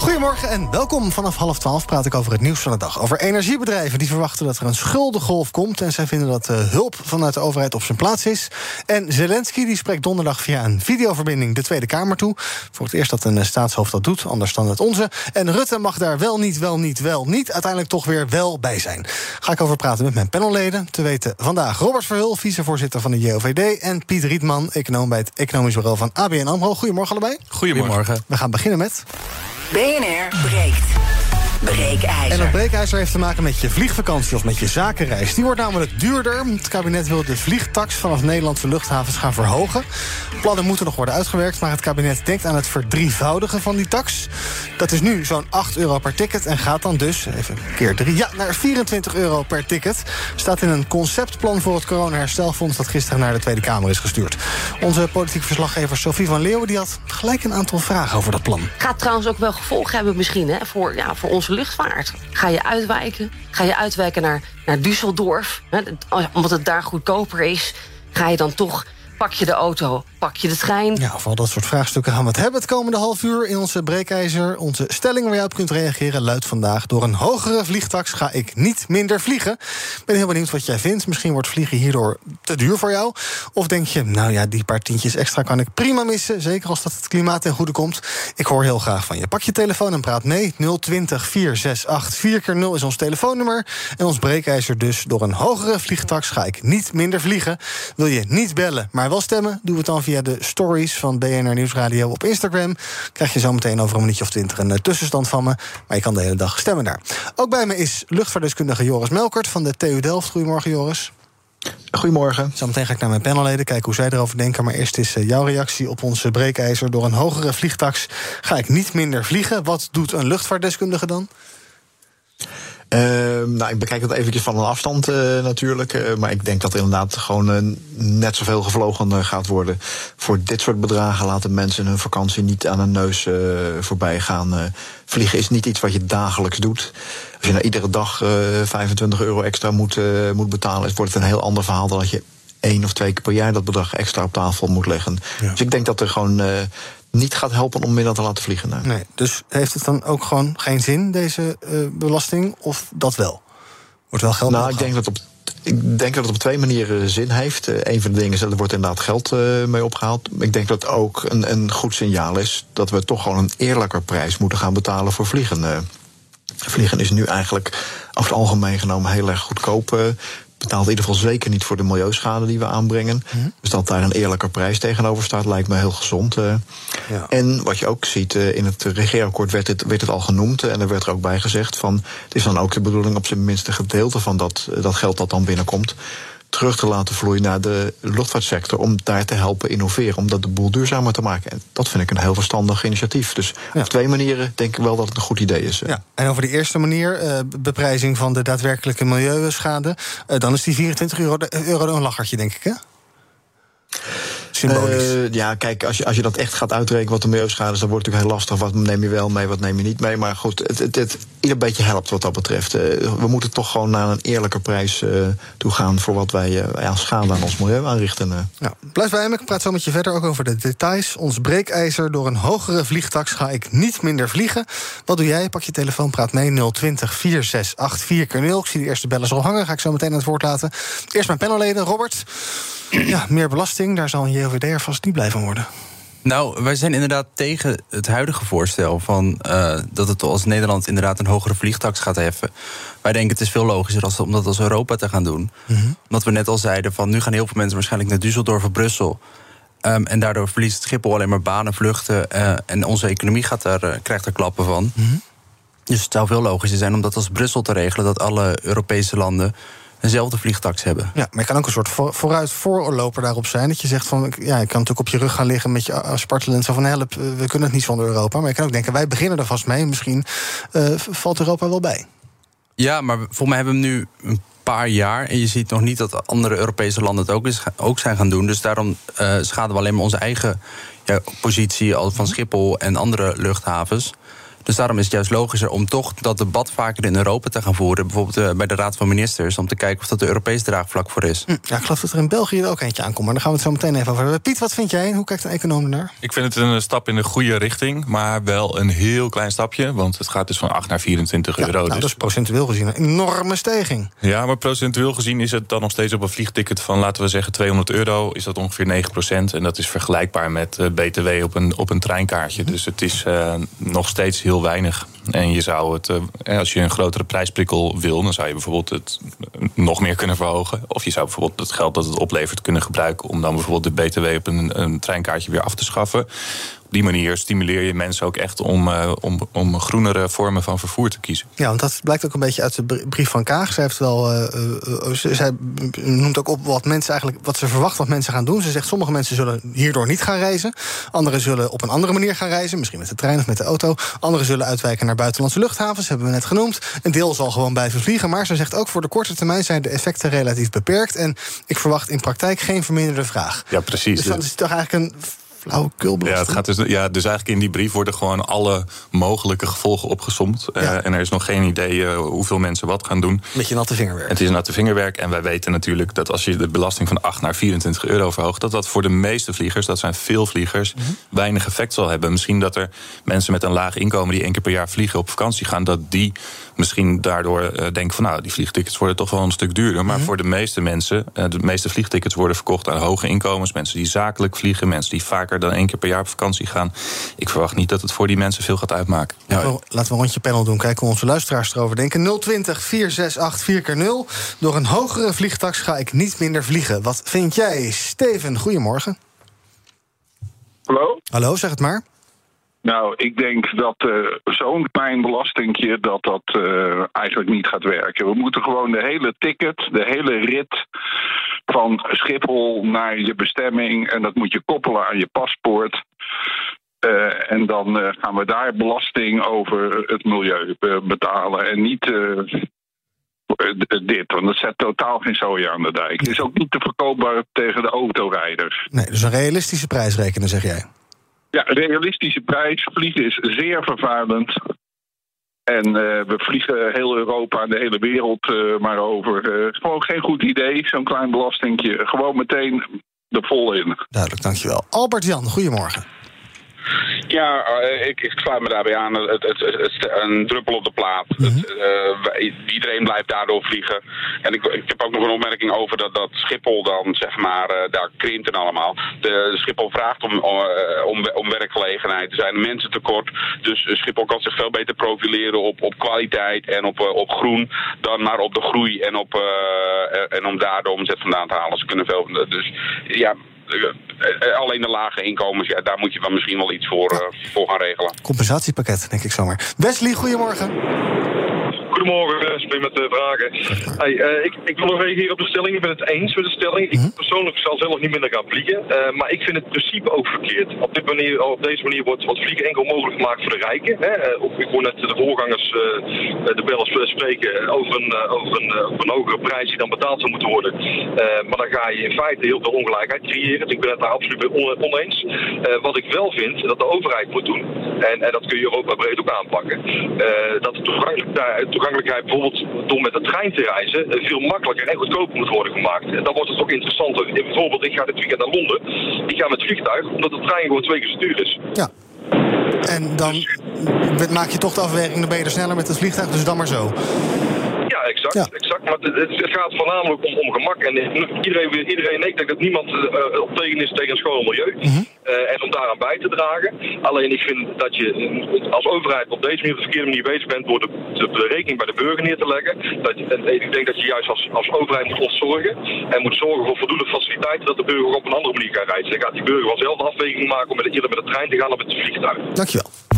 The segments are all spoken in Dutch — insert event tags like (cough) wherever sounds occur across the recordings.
Goedemorgen en welkom. Vanaf half twaalf praat ik over het nieuws van de dag. Over energiebedrijven die verwachten dat er een schuldengolf komt... en zij vinden dat uh, hulp vanuit de overheid op zijn plaats is. En Zelensky die spreekt donderdag via een videoverbinding de Tweede Kamer toe. Voor het eerst dat een staatshoofd dat doet, anders dan het onze. En Rutte mag daar wel niet, wel niet, wel niet... uiteindelijk toch weer wel bij zijn. Ga ik over praten met mijn panelleden. Te weten vandaag Robert Verhul, vicevoorzitter van de JOVD... en Piet Rietman, econoom bij het economisch bureau van ABN AMRO. Goedemorgen allebei. Goedemorgen. We gaan beginnen met... BNR breekt. Breekijzer. En dat breekijzer heeft te maken met je vliegvakantie of met je zakenreis. Die wordt namelijk duurder. Het kabinet wil de vliegtax vanaf Nederlandse luchthavens gaan verhogen. Plannen moeten nog worden uitgewerkt, maar het kabinet denkt aan het verdrievoudigen van die tax. Dat is nu zo'n 8 euro per ticket en gaat dan dus, even keer drie, ja, naar 24 euro per ticket. Staat in een conceptplan voor het coronaherstelfonds dat gisteren naar de Tweede Kamer is gestuurd. Onze politiek verslaggever Sophie van Leeuwen die had gelijk een aantal vragen over dat plan. Gaat trouwens ook wel gevolgen hebben misschien hè, voor, ja, voor luchtvaart. Ga je uitwijken? Ga je uitwijken naar, naar Düsseldorf? Hè, omdat het daar goedkoper is, ga je dan toch pak je de auto, pak je de trein. Ja, over al dat soort vraagstukken gaan we het hebben het komende half uur in onze breekijzer. Onze stelling waar je op kunt reageren luidt vandaag... door een hogere vliegtax ga ik niet minder vliegen. Ben heel benieuwd wat jij vindt. Misschien wordt vliegen hierdoor te duur voor jou. Of denk je, nou ja, die paar tientjes extra kan ik prima missen... zeker als dat het klimaat ten goede komt. Ik hoor heel graag van je. Pak je telefoon en praat mee. 020 468 4 keer 0 is ons telefoonnummer. En ons breekijzer dus door een hogere vliegtax ga ik niet minder vliegen. Wil je niet bellen, maar wel stemmen, doen we het dan via de stories van BNR Nieuwsradio op Instagram. Krijg je zo meteen over een minuutje of twintig een tussenstand van me. Maar je kan de hele dag stemmen daar. Ook bij me is luchtvaartdeskundige Joris Melkert van de TU Delft. Goedemorgen, Joris. Goedemorgen. Zometeen ga ik naar mijn panelleden, kijken hoe zij erover denken. Maar eerst is jouw reactie op onze breekijzer. Door een hogere vliegtax ga ik niet minder vliegen. Wat doet een luchtvaartdeskundige dan? Uh, nou, ik bekijk het eventjes van een afstand uh, natuurlijk. Uh, maar ik denk dat er inderdaad gewoon net zoveel gevlogen gaat worden. Voor dit soort bedragen laten mensen hun vakantie niet aan hun neus voorbij gaan. vliegen is niet iets wat je dagelijks doet. Als je nou iedere dag 25 euro extra moet, moet betalen, wordt het een heel ander verhaal dan dat je één of twee keer per jaar dat bedrag extra op tafel moet leggen. Ja. Dus ik denk dat er gewoon niet gaat helpen om minder te laten vliegen. Nee. nee. dus heeft het dan ook gewoon geen zin, deze uh, belasting? Of dat wel? Wordt wel geld Nou, ik denk dat op ik denk dat het op twee manieren zin heeft. Uh, een van de dingen is dat er wordt inderdaad geld uh, mee opgehaald. Ik denk dat het ook een, een goed signaal is dat we toch gewoon een eerlijker prijs moeten gaan betalen voor vliegen. Vliegen is nu eigenlijk over het algemeen genomen heel erg goedkoop betaalt in ieder geval zeker niet voor de milieuschade die we aanbrengen. Mm. Dus dat daar een eerlijker prijs tegenover staat, lijkt me heel gezond. Uh. Ja. En wat je ook ziet, uh, in het regeerakkoord werd het, werd het al genoemd. Uh, en er werd er ook bij gezegd van. Het is dan ook de bedoeling op zijn minste gedeelte van dat, dat geld dat dan binnenkomt terug te laten vloeien naar de luchtvaartsector. Om daar te helpen innoveren, om dat de boel duurzamer te maken. En dat vind ik een heel verstandig initiatief. Dus ja. op twee manieren denk ik wel dat het een goed idee is. Ja. En over de eerste manier, uh, beprijzing van de daadwerkelijke milieuschade. Uh, dan is die 24 euro, euro een lachertje, denk ik, hè? Uh, ja, kijk, als je, als je dat echt gaat uitrekenen wat de milieuschade is, dan wordt het natuurlijk heel lastig. Wat neem je wel mee, wat neem je niet mee. Maar goed, het, het, het ieder beetje helpt wat dat betreft. Uh, we moeten toch gewoon naar een eerlijke prijs uh, toe gaan voor wat wij aan schade aan ons milieu aanrichten. Ja, blijf bij me, ik praat zo met je verder ook over de details. Ons breekijzer door een hogere vliegtax ga ik niet minder vliegen. Wat doe jij? Pak je telefoon, praat mee 020 468 4 keer 0. Ik zie de eerste bellen al hangen, ga ik zo meteen aan het woord laten. Eerst mijn panelleden, Robert. Ja, meer belasting, daar zal een JOVD er vast niet blij van worden. Nou, wij zijn inderdaad tegen het huidige voorstel van uh, dat het als Nederland inderdaad een hogere vliegtax gaat heffen. Wij denken het is veel logischer als, om dat als Europa te gaan doen. Mm -hmm. Omdat we net al zeiden van nu gaan heel veel mensen waarschijnlijk naar Düsseldorf of Brussel. Um, en daardoor verliest Schiphol alleen maar banen, vluchten. Uh, en onze economie gaat daar, uh, krijgt er klappen van. Mm -hmm. Dus het zou veel logischer zijn om dat als Brussel te regelen, dat alle Europese landen eenzelfde vliegtax hebben. Ja, maar je kan ook een soort voor, vooruit voorloper daarop zijn. Dat je zegt van, ja, je kan natuurlijk op je rug gaan liggen met je spartelend. Zo van, help, uh, we kunnen het niet zonder Europa. Maar je kan ook denken, wij beginnen er vast mee. Misschien uh, valt Europa wel bij. Ja, maar volgens mij hebben we nu een paar jaar. En je ziet nog niet dat andere Europese landen het ook, is, ook zijn gaan doen. Dus daarom uh, schaden we alleen maar onze eigen ja, positie al van Schiphol en andere luchthavens. Dus daarom is het juist logischer om toch dat debat vaker in Europa te gaan voeren. Bijvoorbeeld uh, bij de Raad van Ministers. Om te kijken of dat er Europees draagvlak voor is. Hm, ja, ik geloof dat er in België er ook eentje aankomt. Maar daar gaan we het zo meteen even over hebben. Piet, wat vind jij? Hoe kijkt een econoom naar? Ik vind het een stap in de goede richting. Maar wel een heel klein stapje. Want het gaat dus van 8 naar 24 ja, euro. Nou, dus. dat is procentueel gezien een enorme stijging. Ja, maar procentueel gezien is het dan nog steeds op een vliegticket van, laten we zeggen, 200 euro. Is dat ongeveer 9 procent. En dat is vergelijkbaar met uh, BTW op een, op een treinkaartje. Dus het is uh, nog steeds heel weinig. En je zou het, uh, als je een grotere prijsprikkel wil, dan zou je bijvoorbeeld het nog meer kunnen verhogen. Of je zou bijvoorbeeld het geld dat het oplevert kunnen gebruiken om dan bijvoorbeeld de BTW op een, een treinkaartje weer af te schaffen. Op die manier stimuleer je mensen ook echt om, uh, om, om groenere vormen van vervoer te kiezen. Ja, want dat blijkt ook een beetje uit de brief van Kaag. Zij, heeft wel, uh, uh, zij noemt ook op wat mensen eigenlijk wat ze verwacht wat mensen gaan doen. Ze zegt sommige mensen zullen hierdoor niet gaan reizen. Anderen zullen op een andere manier gaan reizen, misschien met de trein of met de auto. Anderen zullen uitwijken naar buitenlandse luchthavens, hebben we net genoemd. Een deel zal gewoon blijven vliegen. Maar ze zegt ook voor de korte termijn zijn de effecten relatief beperkt. En ik verwacht in praktijk geen verminderde vraag. Ja, precies. Dus dat is toch eigenlijk een ja, het gaat dus, ja, dus eigenlijk in die brief worden gewoon alle mogelijke gevolgen opgesomd. Ja. Uh, en er is nog geen idee uh, hoeveel mensen wat gaan doen. Beetje natte vingerwerk. Het is natte vingerwerk. En wij weten natuurlijk dat als je de belasting van 8 naar 24 euro verhoogt, dat dat voor de meeste vliegers, dat zijn veel vliegers, mm -hmm. weinig effect zal hebben. Misschien dat er mensen met een laag inkomen die één keer per jaar vliegen op vakantie gaan, dat die misschien daardoor uh, denken van nou, die vliegtickets worden toch wel een stuk duurder. Maar mm -hmm. voor de meeste mensen, de meeste vliegtickets worden verkocht aan hoge inkomens. Mensen die zakelijk vliegen, mensen die vaak dan één keer per jaar op vakantie gaan. Ik verwacht niet dat het voor die mensen veel gaat uitmaken. Ja, laten, we, laten we een rondje panel doen. Kijken hoe onze luisteraars erover denken. 020 468 4x0. Door een hogere vliegtax ga ik niet minder vliegen. Wat vind jij? Steven, goedemorgen. Hallo? Hallo, zeg het maar. Nou, ik denk dat uh, zo'n klein belastingje dat dat uh, eigenlijk niet gaat werken. We moeten gewoon de hele ticket, de hele rit van Schiphol naar je bestemming en dat moet je koppelen aan je paspoort. Uh, en dan gaan we daar belasting over het milieu betalen en niet dit, want dat zet totaal geen zooi aan de dijk. Het is ook niet te verkoopbaar tegen de autorijder. Nee, dus een realistische prijs rekenen, zeg jij? Ja, realistische prijs. Vliegen is zeer vervuilend. En uh, we vliegen heel Europa en de hele wereld uh, maar over. Uh, gewoon geen goed idee, zo'n klein belastingje. Gewoon meteen er vol in. Duidelijk, dankjewel. Albert-Jan, goedemorgen. Ja, uh, ik, ik sluit me daarbij aan. Het, het, het, een druppel op de plaat. Mm -hmm. uh, iedereen blijft daardoor vliegen. En ik, ik, heb ook nog een opmerking over dat, dat Schiphol dan, zeg maar, uh, daar krimpt en allemaal. De, Schiphol vraagt om, om, om, om werkgelegenheid. Er zijn mensen tekort. Dus Schiphol kan zich veel beter profileren op, op kwaliteit en op, op groen. Dan maar op de groei en, op, en om daar de omzet vandaan te halen. Ze kunnen veel. Dus ja alleen de lage inkomens, ja, daar moet je dan misschien wel iets voor, uh, voor gaan regelen. Compensatiepakket, denk ik zomaar. Wesley, goedemorgen. Goedemorgen, ben met de vragen. Hey, uh, ik, ik wil nog reageren op de stelling. Ik ben het eens met de stelling. Ik persoonlijk zal zelf niet minder gaan vliegen. Uh, maar ik vind het principe ook verkeerd. Op, dit manier, op deze manier wordt, wordt vliegen enkel mogelijk gemaakt voor de rijken. Hè? Uh, ik hoor net de voorgangers, de bellers spreken over een, over, een, over een hogere prijs die dan betaald zou moeten worden. maar dan ga je in feite heel veel ongelijkheid creëren. Dus ik ben het daar absoluut on oneens. wat ik wel vind, dat de overheid moet doen. En, en dat kun je Europa breed ook aanpakken. dat de toegankelijkheid toegankelijkheid bijvoorbeeld door met de trein te reizen veel makkelijker en goedkoper moet worden gemaakt. En dan wordt het ook interessanter. Bijvoorbeeld, ik ga dit weekend naar Londen. Ik ga met vliegtuig, omdat de trein gewoon twee keer zo duur is. Ja. En dan maak je toch de afweging, dan ben je er sneller met het vliegtuig, dus dan maar zo. Ja, exact. Ja. exact. Maar het, het, gaat voornamelijk om, om gemak. En iedereen, iedereen ik denk dat niemand uh, op tegen is tegen een schoon milieu. Mm -hmm. Uh, en om daaraan bij te dragen. Alleen ik vind dat je als overheid op deze manier op de verkeerde manier bezig bent door de rekening bij de burger neer te leggen. Dat, en ik denk dat je juist als, als overheid moet ontzorgen. En moet zorgen voor voldoende faciliteiten dat de burger op een andere manier kan reizen. Dan gaat die burger wel zelf de afweging maken om met, eerder met de trein te gaan of met het vliegtuig. Dankjewel.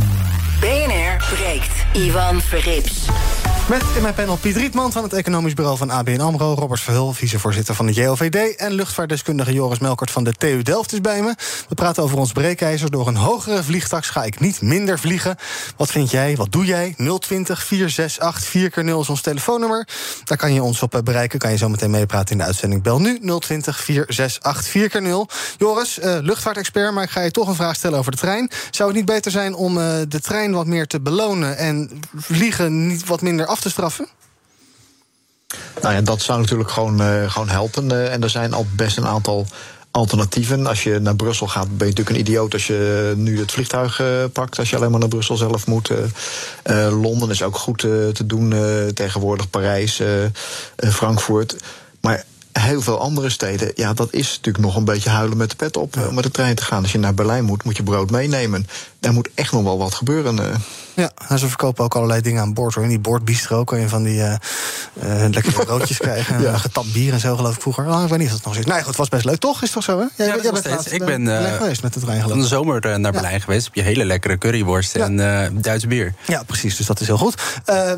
BNR breekt. Ivan Verrips. Met in mijn panel Piet Rietman van het Economisch Bureau van ABN AMRO... Robert Verhul, vicevoorzitter van de JOVD... en luchtvaartdeskundige Joris Melkert van de TU Delft is bij me. We praten over ons breekijzer. Door een hogere vliegtax ga ik niet minder vliegen. Wat vind jij? Wat doe jij? 020 468 4 keer 0 is ons telefoonnummer. Daar kan je ons op eh, bereiken. Kan je zo meteen meepraten in de uitzending. Bel nu 020 468 4 keer 0 Joris, uh, luchtvaartexpert, maar ik ga je toch een vraag stellen over de trein. Zou het niet beter zijn om uh, de trein wat meer te belonen... en vliegen niet wat minder af te straffen? Nou ja, dat zou natuurlijk gewoon, uh, gewoon helpen. Uh, en er zijn al best een aantal alternatieven. Als je naar Brussel gaat, ben je natuurlijk een idioot als je nu het vliegtuig uh, pakt. Als je alleen maar naar Brussel zelf moet. Londen is ook goed te doen tegenwoordig. Parijs, Frankfurt. Maar heel veel andere steden, ja, dat is natuurlijk nog een beetje huilen met de pet op om met de trein te gaan. Als je naar Berlijn moet, moet je brood meenemen. Daar moet echt nog wel wat gebeuren. Ja, en ze verkopen ook allerlei dingen aan boord. Hoor. In die boordbistro kan je van die uh, uh, lekkere (laughs) broodjes krijgen. ja. Getapt bier en zo, geloof ik vroeger. Oh, ik weet niet of dat nog zit. Nee, goed, het was best leuk, toch? Is toch zo, hè? Jij, ja, jij bent laatst, ik ben uh, geweest met de trein, van de zomer naar Berlijn geweest. Heb je hele lekkere curryworst en Duits bier. Ja, precies. Dus dat is heel goed.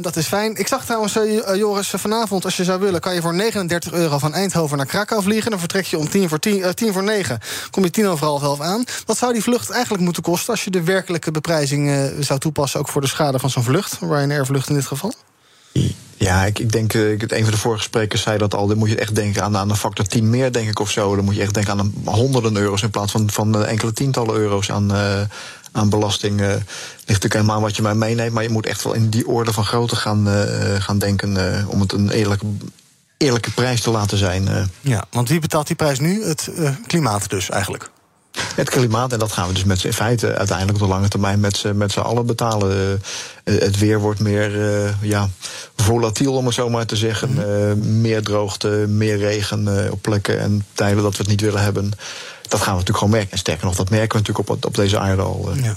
dat is fijn. Ik zag trouwens, Joris, vanavond, als je zou willen... kan je voor 39 euro van Eindhoven naar Krakau vliegen. Dan vertrek je om tien voor, tien, tien voor negen. Kom je tien over half elf aan. Wat zou die vlucht eigenlijk moeten kosten... als je de werkelijke beprijzing zou toepassen... ook voor de schade van zo'n vlucht, Ryanair vlucht in dit geval? Ja, ik, ik denk, uh, een van de vorige sprekers zei dat al. Dan moet je echt denken aan, aan een factor 10 meer, denk ik, of zo. Dan moet je echt denken aan een honderden euro's in plaats van, van enkele tientallen euro's aan, uh, aan belasting. Uh, ligt natuurlijk helemaal wat je maar meeneemt. Maar je moet echt wel in die orde van grootte gaan, gaan denken om het een eerlijke, eerlijke prijs te laten zijn. Ja, want wie betaalt die prijs nu? Het klimaat dus eigenlijk. Het klimaat, en dat gaan we dus met in feite uiteindelijk op de lange termijn met, met z'n allen betalen. Uh, het weer wordt meer uh, ja, volatiel, om het zo maar te zeggen. Uh, meer droogte, meer regen op plekken en tijden dat we het niet willen hebben. Dat gaan we natuurlijk gewoon merken. En sterker nog, dat merken we natuurlijk op, op deze aarde al. Ja.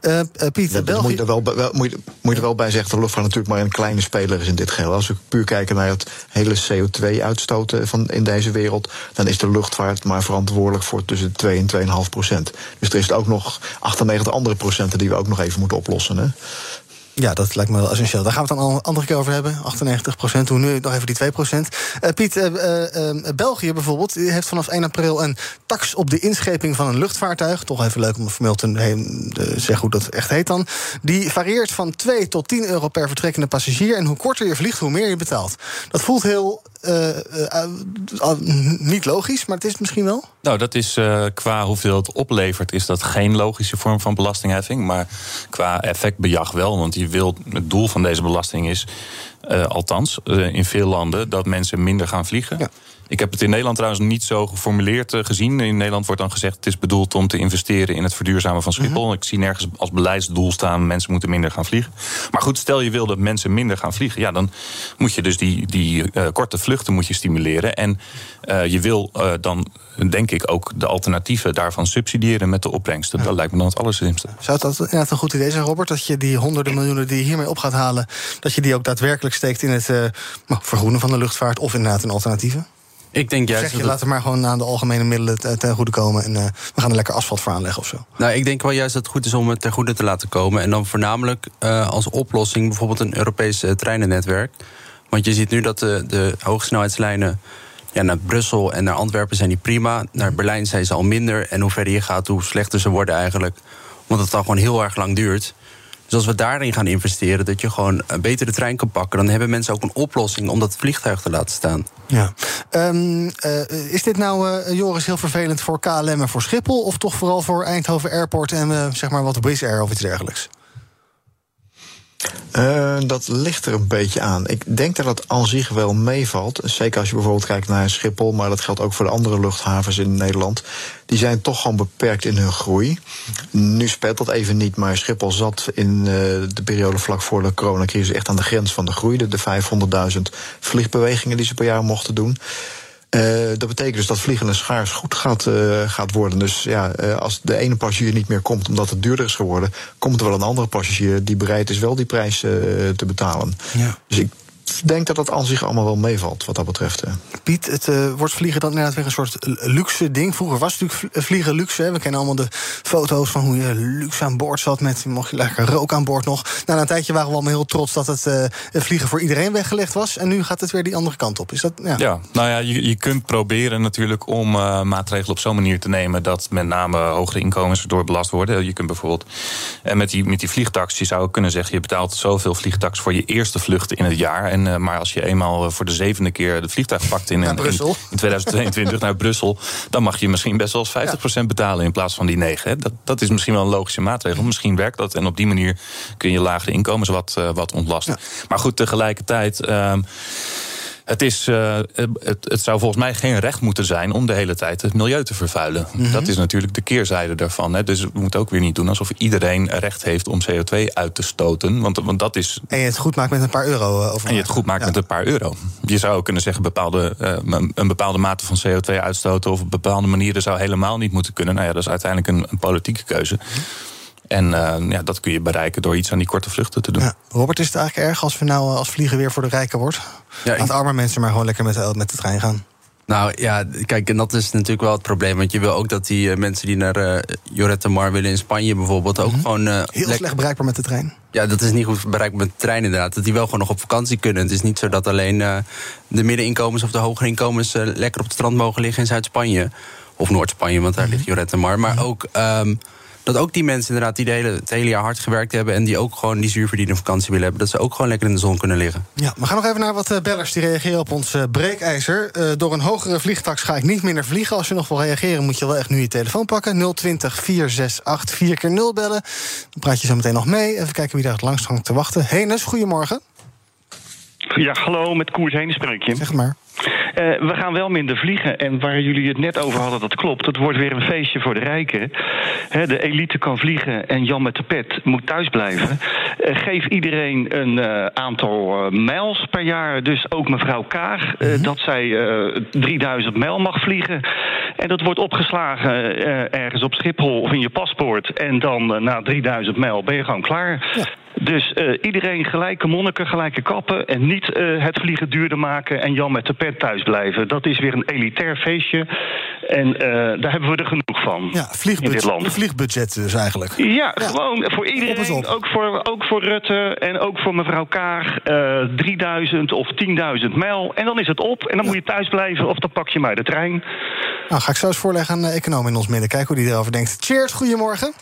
Uh, uh, Piet, ja, België... moet, je er wel, wel, moet, je, moet je er wel bij zeggen dat de luchtvaart natuurlijk maar een kleine speler is in dit geheel. Als we puur kijken naar het hele CO2-uitstoot van in deze wereld, dan is de luchtvaart maar verantwoordelijk voor tussen 2 en 2,5 procent. Dus er is ook nog 98 andere procenten die we ook nog even moeten oplossen. Hè? Ja, dat lijkt me wel essentieel. Daar gaan we het dan een andere keer over hebben. 98 procent, doen nu nog even die 2 procent. Uh, Piet, uh, uh, België bijvoorbeeld heeft vanaf 1 april een tax op de inscheping van een luchtvaartuig. Toch even leuk om formeel te zeggen hoe dat echt heet dan. Die varieert van 2 tot 10 euro per vertrekkende passagier. En hoe korter je vliegt, hoe meer je betaalt. Dat voelt heel niet logisch, maar het is misschien wel. Nou, dat is qua hoeveel het oplevert, is dat geen logische vorm van belastingheffing. Maar qua effectbejag wel. Want je wil, het doel van deze belasting is, althans in veel landen, dat mensen minder gaan vliegen. Ja. Ik heb het in Nederland trouwens niet zo geformuleerd uh, gezien. In Nederland wordt dan gezegd: het is bedoeld om te investeren in het verduurzamen van Schiphol. Mm -hmm. Ik zie nergens als beleidsdoel staan: mensen moeten minder gaan vliegen. Maar goed, stel je wil dat mensen minder gaan vliegen, ja, dan moet je dus die, die uh, korte vluchten moet je stimuleren. En uh, je wil dan, denk ik, ook de alternatieven daarvan subsidiëren met de opbrengsten. Ja. Dat lijkt me dan het allerslimste. Zou dat inderdaad een goed idee zijn, Robert? Dat je die honderden miljoenen die je hiermee op gaat halen, dat je die ook daadwerkelijk steekt in het vergroenen van de luchtvaart of inderdaad in alternatieven? Ik denk juist. Zeg je, dat... laat het maar gewoon aan de algemene middelen ten goede komen. En uh, we gaan er lekker asfalt voor aanleggen of zo. Nou, ik denk wel juist dat het goed is om het ten goede te laten komen. En dan voornamelijk uh, als oplossing bijvoorbeeld een Europees uh, treinennetwerk. Want je ziet nu dat de, de hoogsnelheidslijnen. Ja, naar Brussel en naar Antwerpen zijn die prima. Naar Berlijn zijn ze al minder. En hoe verder je gaat, hoe slechter ze worden eigenlijk. Omdat het dan gewoon heel erg lang duurt. Dus als we daarin gaan investeren, dat je gewoon beter de trein kan pakken, dan hebben mensen ook een oplossing om dat vliegtuig te laten staan. Ja. Um, uh, is dit nou, uh, Joris, heel vervelend voor KLM en voor Schiphol, of toch vooral voor Eindhoven Airport en zeg maar wat Wizz Air of iets dergelijks? Uh, dat ligt er een beetje aan. Ik denk dat het aan zich wel meevalt. Zeker als je bijvoorbeeld kijkt naar Schiphol, maar dat geldt ook voor de andere luchthavens in Nederland. Die zijn toch gewoon beperkt in hun groei. Nu speelt dat even niet, maar Schiphol zat in uh, de periode vlak voor de coronacrisis echt aan de grens van de groei. De, de 500.000 vliegbewegingen die ze per jaar mochten doen. Uh, dat betekent dus dat vliegen een schaars goed gaat, uh, gaat worden. Dus ja, uh, als de ene passagier niet meer komt omdat het duurder is geworden, komt er wel een andere passagier die bereid is wel die prijs te betalen. Ja. Dus ik, denk dat dat aan zich allemaal wel meevalt wat dat betreft. hè. Piet, het eh, wordt vliegen dan inderdaad weer een soort luxe ding. Vroeger was het natuurlijk vl- vliegen luxe. Hè. We kennen allemaal de foto's van hoe je luxe aan boord zat... met mocht je lekker rook aan boord nog. Nou, na een tijdje waren we allemaal heel trots dat het eh, vliegen voor iedereen weggelegd was. En nu gaat het weer die andere kant op. Is dat, ja. Ja, nou ja, je, je kunt proberen natuurlijk om eh, maatregelen op zo'n manier te nemen dat met name hogere inkomens erdoor belast worden. Je kunt bijvoorbeeld en met die, met die vliegtax, je zou kunnen zeggen, je betaalt zoveel vliegtax voor je eerste vlucht in het jaar. En, eh, maar als je eenmaal eh, voor de zevende keer de vliegtuig pakt in, Naar in, Brussel. in 2022 (laughs) naar Brussel, dan mag je misschien best wel eens 50% betalen in plaats van die 9. Hè. Dat, dat is misschien wel een logische maatregel. Misschien werkt dat en op die manier kun je lagere inkomens wat, eh, wat ontlasten. Maar goed, tegelijkertijd. ehm, het, is, eh, het, het zou volgens mij geen recht moeten zijn om de hele tijd het milieu te vervuilen. Mhm. Dat is natuurlijk de keerzijde daarvan. Hè. Dus we moeten ook weer niet doen alsof iedereen recht heeft om CO2 uit te stoten. Want, want dat is. En je het goed maakt met een paar euro eh. En je het goed maakt met een paar euro. Je zou kunnen zeggen, bepaalde, eh, een- een bepaalde mate van CO2 uitstoten of op bepaalde manieren zou helemaal niet moeten kunnen. Nou ja, dat is uiteindelijk een, een politieke keuze. Mhm. En eh, ja, dat kun je bereiken door iets aan die korte vluchten te doen. Ja. Robert, is het eigenlijk erg als we nou eh, als vliegen weer voor de rijken wordt? Ja, Laat arme mensen maar gewoon lekker met de, met de trein gaan. Nou ja, kijk, en dat is natuurlijk wel het probleem. Want je wil ook dat die eh, mensen die naar eh Jorette Mar willen in Spanje bijvoorbeeld ook gewoon. eh, Mhm. Heel lek- slecht bereikbaar met de trein. Ja, dat is niet goed bereikbaar met de trein inderdaad. Dat die wel gewoon nog op vakantie kunnen. Het is niet zo dat alleen eh, de middeninkomens of de hogere inkomens eh, lekker op het strand mogen liggen in Zuid-Spanje. Of Noord-Spanje, want daar Mhm. ligt Jorette Mar. Maar ook. ehm, dat ook die mensen inderdaad die de hele, het hele jaar hard gewerkt hebben... en die ook gewoon die zuurverdiende vakantie willen hebben... dat ze ook gewoon lekker in de zon kunnen liggen. Ja, we gaan nog even naar wat eh, bellers die reageren op ons eh, breekijzer. Eh, door een hogere vliegtax ga ik niet minder vliegen. Als je nog wil reageren, moet je wel echt nu je telefoon pakken. 020 468 4 keer 0 bellen. Dan praat je zo meteen nog mee. Even kijken wie daar het langst hangt te wachten. Henes, goedemorgen. Ja, hallo, met Koers heen spreek je. Zeg maar. Eh, we gaan wel minder vliegen. En waar jullie het net over hadden, dat klopt. Het wordt weer een feestje voor de rijken. De elite kan vliegen en Jan met de pet moet thuis blijven. Eh, geef iedereen een eh, aantal mijls per jaar. Dus ook mevrouw Kaag, eh, dat zij eh 3000 mijl mag vliegen. En dat wordt opgeslagen ergens op Schiphol of in je paspoort. En dan na 3000 mijl ben je gewoon klaar. Dus iedereen gelijke monniken, gelijke kappen. En niet het vliegen duurder maken en Jan met de pet thuis blijven. Dat is weer een elitair feestje. En eh, daar hebben we er genoeg van Ja, in dit vliegbudget, land. vliegbudget dus eigenlijk. Ja, gewoon voor iedereen. op. Ook voor, ook voor Rutte en ook voor mevrouw Kaag. eh 3000 of 10.000 mijl. En dan is het op. En dan moet je thuis blijven of dan pak je maar de trein. Nou, ga ik zo eens voorleggen aan de econoom in ons midden. Kijken hoe die erover denkt. Cheers, goedemorgen.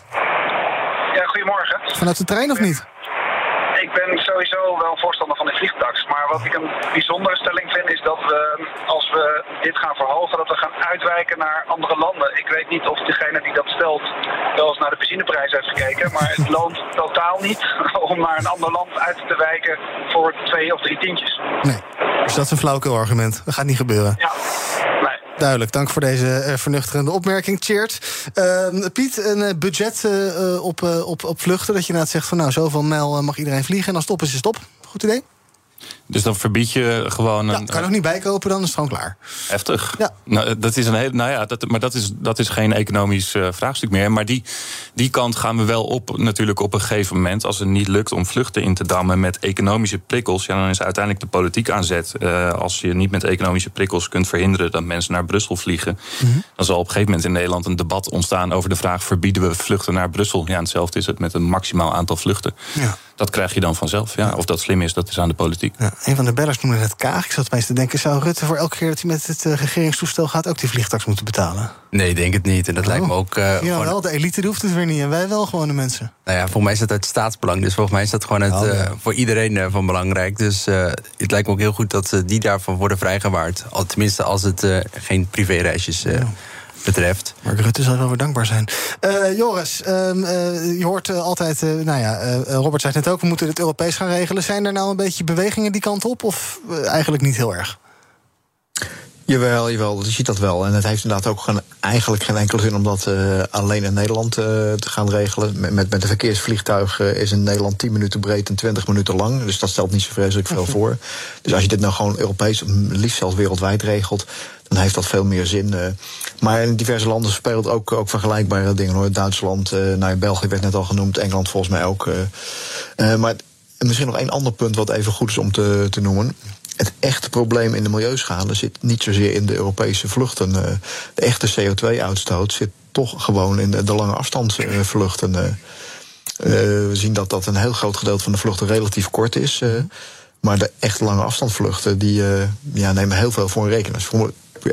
Ja, goedemorgen. Vanuit de trein of niet? Ik ben sowieso wel voorstander van de vliegtax. Maar wat ik een bijzondere stelling vind, is dat we, als we dit gaan verhogen, dat we gaan uitwijken naar andere landen. Ik weet niet of degene die dat stelt wel eens naar de benzineprijs heeft gekeken. Maar het loont totaal niet (laughs) om naar een ander land uit te wijken voor twee of drie tientjes. Nee. Dus dat is een flauwekul argument. Dat gaat niet gebeuren. Ja. Duidelijk, dank voor deze eh, vernuchterende opmerking. Cheers. Ehm, Piet, een eh, budget eh, op, op, op vluchten. Dat je inderdaad zegt van nou, zoveel mijl mag iedereen vliegen. En als het op is. Goed idee? Dus dan verbied je gewoon Ja, een. kan je nog niet bijkopen, dan is het gewoon klaar. Heftig. Ja. Nou, dat is een hele, nou ja, dat, maar dat is, dat is geen economisch eh, vraagstuk meer. Maar die, die kant gaan we wel op, natuurlijk op een gegeven moment. Als het niet lukt om vluchten in te dammen met economische prikkels, ja, dan is uiteindelijk de politiek aan zet. Eh, als je niet met economische prikkels kunt verhinderen dat mensen naar Brussel vliegen, dan zal op een gegeven moment in Nederland een debat ontstaan over de vraag: verbieden we vluchten naar Brussel? Ja, en hetzelfde is het met een maximaal aantal vluchten. Ja. Dat krijg je dan vanzelf. Ja. Of dat slim is, dat is aan de politiek. Ja, een van de bellers noemde het Kaag. Ik zat opeens te denken, zou Rutte voor elke keer dat hij met het eh, regeringstoestel gaat... ook die vliegtax moeten betalen? Nee, ik denk het niet. En dat lijkt me ook. eh, Ja, wel, de elite hoeft het weer niet. En wij wel, gewoon de mensen. Nou ja, volgens mij is dat uit staatsbelang. Dus volgens mij is dat gewoon het, Oh, ja. eh, voor iedereen van belangrijk. Dus het lijkt me ook heel goed dat die daarvan worden vrijgewaard. Al, tenminste, als het geen privéreisjes eh, betreft. Maar Rutte zal wel weer dankbaar zijn. Eh, Joris, ehm, eh, je hoort eh, altijd... eh, nou ja, eh, Robert zei het net ook, we moeten het Europees gaan regelen. Zijn er nou een beetje bewegingen die kant op? Of eigenlijk niet heel erg? Jawel, jawel, je ziet dat wel. En het heeft inderdaad ook geen, eigenlijk geen enkele zin om dat eh, alleen in Nederland eh, te gaan regelen. Met, met, met een verkeersvliegtuig is in Nederland 10 minuten breed en 20 minuten lang. Dus dat stelt niet zo vreselijk veel (laughs) voor. Dus als je dit nou gewoon Europees, liefst zelfs wereldwijd regelt, dan heeft dat veel meer zin. eh. Maar in diverse landen speelt ook, ook vergelijkbare dingen hoor. Duitsland, eh nou, België werd net al genoemd, Engeland volgens mij ook. eh. Maar en misschien nog één ander punt wat even goed is om te, te noemen. Het echte probleem in de milieuschade zit niet zozeer in de Europese vluchten. De echte CO2-uitstoot zit toch gewoon in de, lange afstandsvluchten. We zien dat dat een heel groot gedeelte van de vluchten relatief kort is. maar de echt lange afstandsvluchten die, ja, nemen heel veel voor in rekening.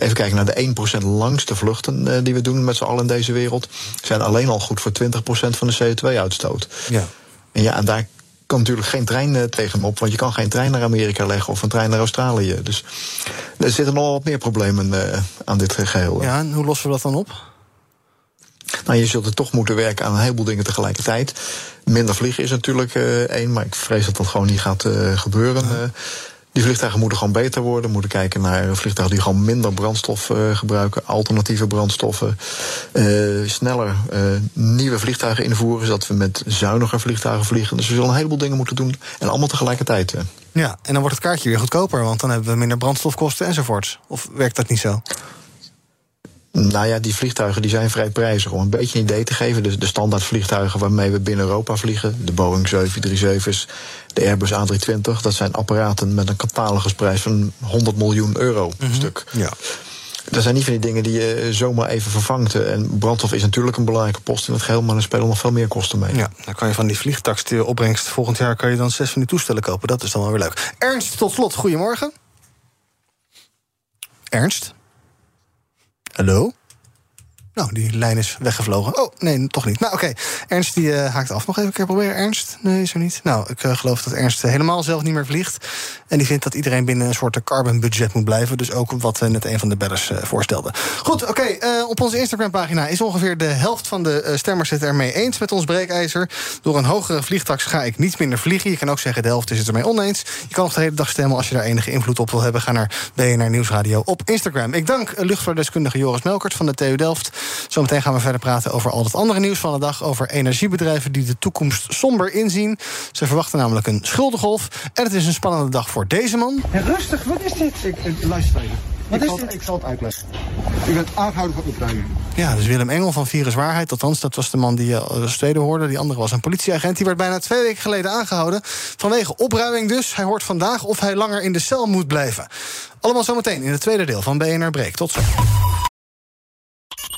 Even kijken naar de 1% langste vluchten eh, die we doen met z'n allen in deze wereld, zijn alleen al goed voor 20% van de CO2-uitstoot. Ja. En ja, en daar kan natuurlijk geen trein eh, tegen op, want je kan geen trein naar Amerika leggen of een trein naar Australië. Dus er zitten nog wat meer problemen eh, aan dit geheel. Ja, en hoe lossen we dat dan op? Nou, je zult er toch moeten werken aan een heleboel dingen tegelijkertijd. Minder vliegen is natuurlijk één, maar ik vrees dat dat gewoon niet gaat gebeuren. Die vliegtuigen moeten gewoon beter worden. Moeten kijken naar vliegtuigen die gewoon minder brandstof eh, gebruiken, alternatieve brandstoffen. Eh, sneller eh, nieuwe vliegtuigen invoeren, zodat we met zuiniger vliegtuigen vliegen. Dus we zullen een heleboel dingen moeten doen en allemaal tegelijkertijd. Ja, en dan wordt het kaartje weer goedkoper, want dan hebben we minder brandstofkosten enzovoorts. Of werkt dat niet zo? Nou ja, die vliegtuigen die zijn vrij prijzig. Om een beetje een idee te geven, dus de standaard vliegtuigen waarmee we binnen Europa vliegen, de Boeing 737's, de Airbus A320, dat zijn apparaten met een catalogusprijs van 100 miljoen euro per stuk. Ja. Dat zijn niet van die dingen die je zomaar even vervangt. En brandstof is natuurlijk een belangrijke post in het geheel, maar er spelen nog veel meer kosten mee. Ja, dan kan je van die vliegtax die opbrengst volgend jaar kan je dan zes van die toestellen kopen. Dat is dan wel weer leuk. Ernst, tot slot, goedemorgen. Ernst? Hallo? Nou, die lijn is weggevlogen. Oh, nee, toch niet. Nou, oké. Ernst die eh, haakt af. Nog even een keer proberen, Ernst? Nee, zo niet. Nou, ik eh, geloof dat Ernst eh, helemaal zelf niet meer vliegt. En die vindt dat iedereen binnen een soort carbon budget moet blijven. Dus ook wat net een van de bellers voorstelde. Goed, oké. op onze Instagram-pagina is ongeveer de helft van de stemmers het ermee eens met ons breekijzer. Door een hogere vliegtax ga ik niet minder vliegen. Je kan ook zeggen de helft is het ermee oneens. Je kan nog de hele dag stemmen als je daar enige invloed op wil hebben. Ga naar BNR Nieuwsradio op Instagram. Ik dank luchtvaartdeskundige Joris Melkert van de TU Delft. Zometeen gaan we verder praten over al het andere nieuws van de dag. Over energiebedrijven die de toekomst somber inzien. Ze verwachten namelijk een schuldengolf. En het is een spannende dag voor deze man. rustig, wat is dit? Ik, ik, luister even. Wat ik is zal, dit? Ik zal het uitleggen. U bent aangehouden voor opruiming. Ja, dus Willem Engel van Viruswaarheid. Althans, dat was de man die je als tweede hoorde. Die andere was een politieagent. Die werd bijna twee weken geleden aangehouden. Vanwege opruiming dus. Hij hoort vandaag of hij langer in de cel moet blijven. Allemaal zometeen in het tweede deel van BNR Break. Tot zo.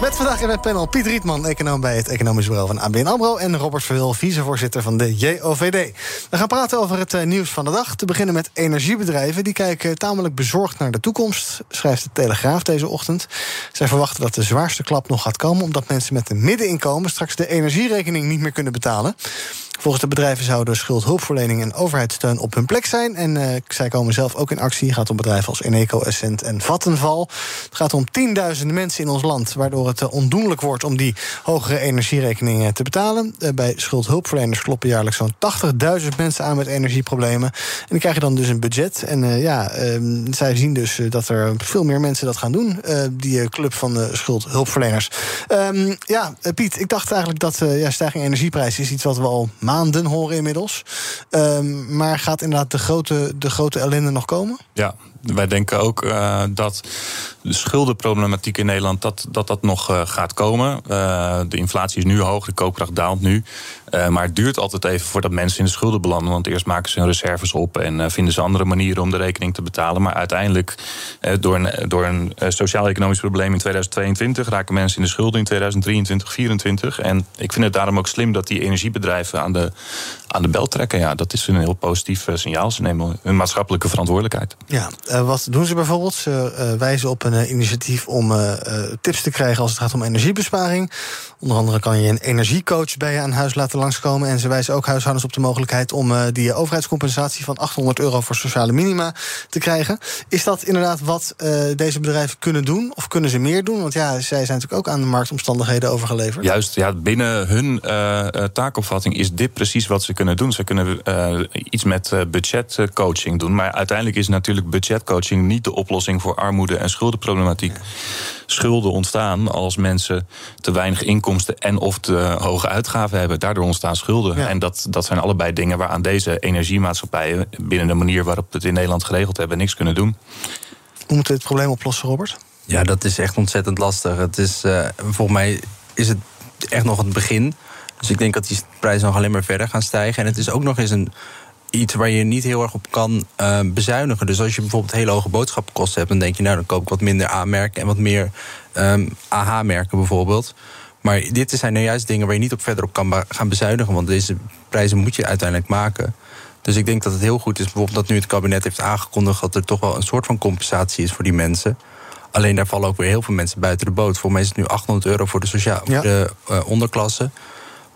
Met vandaag in het panel Piet Rietman, econoom bij het Economisch Bureau van ABN AMRO... en Robert Verwil, vicevoorzitter van de JOVD. We gaan praten over het eh, nieuws van de dag. Te beginnen met energiebedrijven. Die kijken tamelijk bezorgd naar de toekomst, schrijft de Telegraaf deze ochtend. Zij verwachten dat de zwaarste klap nog gaat komen... omdat mensen met een middeninkomen straks de energierekening niet meer kunnen betalen. Volgens de bedrijven zouden schuldhulpverlening en overheidssteun op hun plek zijn. En eh, zij komen zelf ook in actie. Het gaat om bedrijven als Eneco, Essent en Vattenval. Het gaat om tienduizenden mensen in ons land... waardoor het eh, ondoenlijk wordt om die hogere energierekeningen te betalen. Eh, bij schuldhulpverleners kloppen jaarlijks zo'n 80.000 mensen aan met energieproblemen. En die krijgen dan dus een budget. En ja, eh, zij zien dus dat er veel meer mensen dat gaan doen. die club van de schuldhulpverleners. Ehm, ja, Piet, ik dacht eigenlijk dat ja, stijging energieprijs is iets wat we al maanden horen inmiddels. Ehm, maar gaat inderdaad de grote, de grote ellende nog komen? Ja, wij denken ook eh, dat de schuldenproblematiek in Nederland dat dat, dat nog eh, gaat komen. Eh, de inflatie is nu hoog, de koopkracht daalt nu. Maar het duurt altijd even voordat mensen in de schulden belanden. Want eerst maken ze hun reserves op en vinden ze andere manieren om de rekening te betalen. Maar uiteindelijk, door een, door een sociaal-economisch probleem in 2022, raken mensen in de schulden in 2023, 2024. En ik vind het daarom ook slim dat die energiebedrijven aan de, aan de bel trekken. Ja, dat is een heel positief eh, signaal. Ze nemen hun maatschappelijke verantwoordelijkheid. Ja, eh, wat doen ze bijvoorbeeld? Ze eh, wijzen op een initiatief om tips te krijgen als het gaat om energiebesparing. Onder andere kan je een energiecoach bij je aan huis laten langskomen. En ze wijzen ook huishoudens op de mogelijkheid om die overheidscompensatie van 800 euro voor sociale minima te krijgen. Is dat inderdaad wat deze bedrijven kunnen doen? Of kunnen ze meer doen? Want ja, zij zijn natuurlijk ook aan de marktomstandigheden overgeleverd. Juist, ja, binnen hun taakopvatting is dit dit precies wat ze kunnen doen. Ze kunnen uh, iets met uh, budgetcoaching doen. Maar uiteindelijk is natuurlijk budgetcoaching niet de oplossing voor armoede en schuldenproblematiek. Schulden ontstaan als mensen te weinig inkomsten en of te hoge uitgaven hebben. Daardoor ontstaan schulden. Ja. En dat, dat zijn allebei dingen waaraan deze energiemaatschappijen binnen de manier waarop we het in Nederland geregeld hebben, niks kunnen doen. Hoe moeten we het probleem oplossen, Robert? Ja, dat is echt ontzettend lastig. Het is, uh, volgens mij is het echt nog het begin. Dus ik denk dat die prijzen nog alleen maar verder gaan stijgen. En het is ook nog eens een, iets waar je niet heel erg op kan uh, bezuinigen. Dus als je bijvoorbeeld hele hoge boodschappenkosten hebt... dan denk je, nou, dan koop ik wat minder A-merken... en wat meer um, AH-merken bijvoorbeeld. Maar dit zijn nou juist dingen waar je niet op verder op kan gaan bezuinigen... want deze prijzen moet je uiteindelijk maken... Dus ik denk dat het heel goed is bijvoorbeeld dat nu het kabinet heeft aangekondigd dat er toch wel een soort van compensatie is voor die mensen. Alleen daar vallen ook weer heel veel mensen buiten de boot. Voor mij is het nu 800 euro voor de, sociaal, ja. de uh, onderklasse.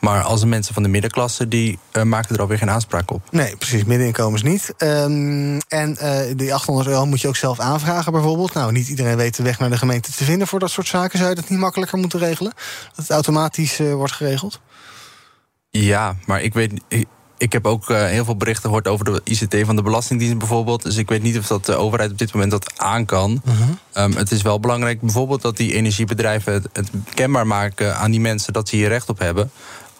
Maar als de mensen van de middenklasse, die uh, maken er alweer geen aanspraak op. Nee, precies, middeninkomens niet. Um, en uh, die 800 euro moet je ook zelf aanvragen bijvoorbeeld. Nou, niet iedereen weet de weg naar de gemeente te vinden voor dat soort zaken. Zou je dat niet makkelijker moeten regelen? Dat het automatisch uh, wordt geregeld? Ja, maar ik weet ik heb ook heel veel berichten gehoord over de ICT van de Belastingdienst bijvoorbeeld. Dus ik weet niet of dat de overheid op dit moment dat aan kan. -huh. um, het is wel belangrijk bijvoorbeeld dat die energiebedrijven het, het, kenbaar maken aan die mensen dat ze hier recht op hebben.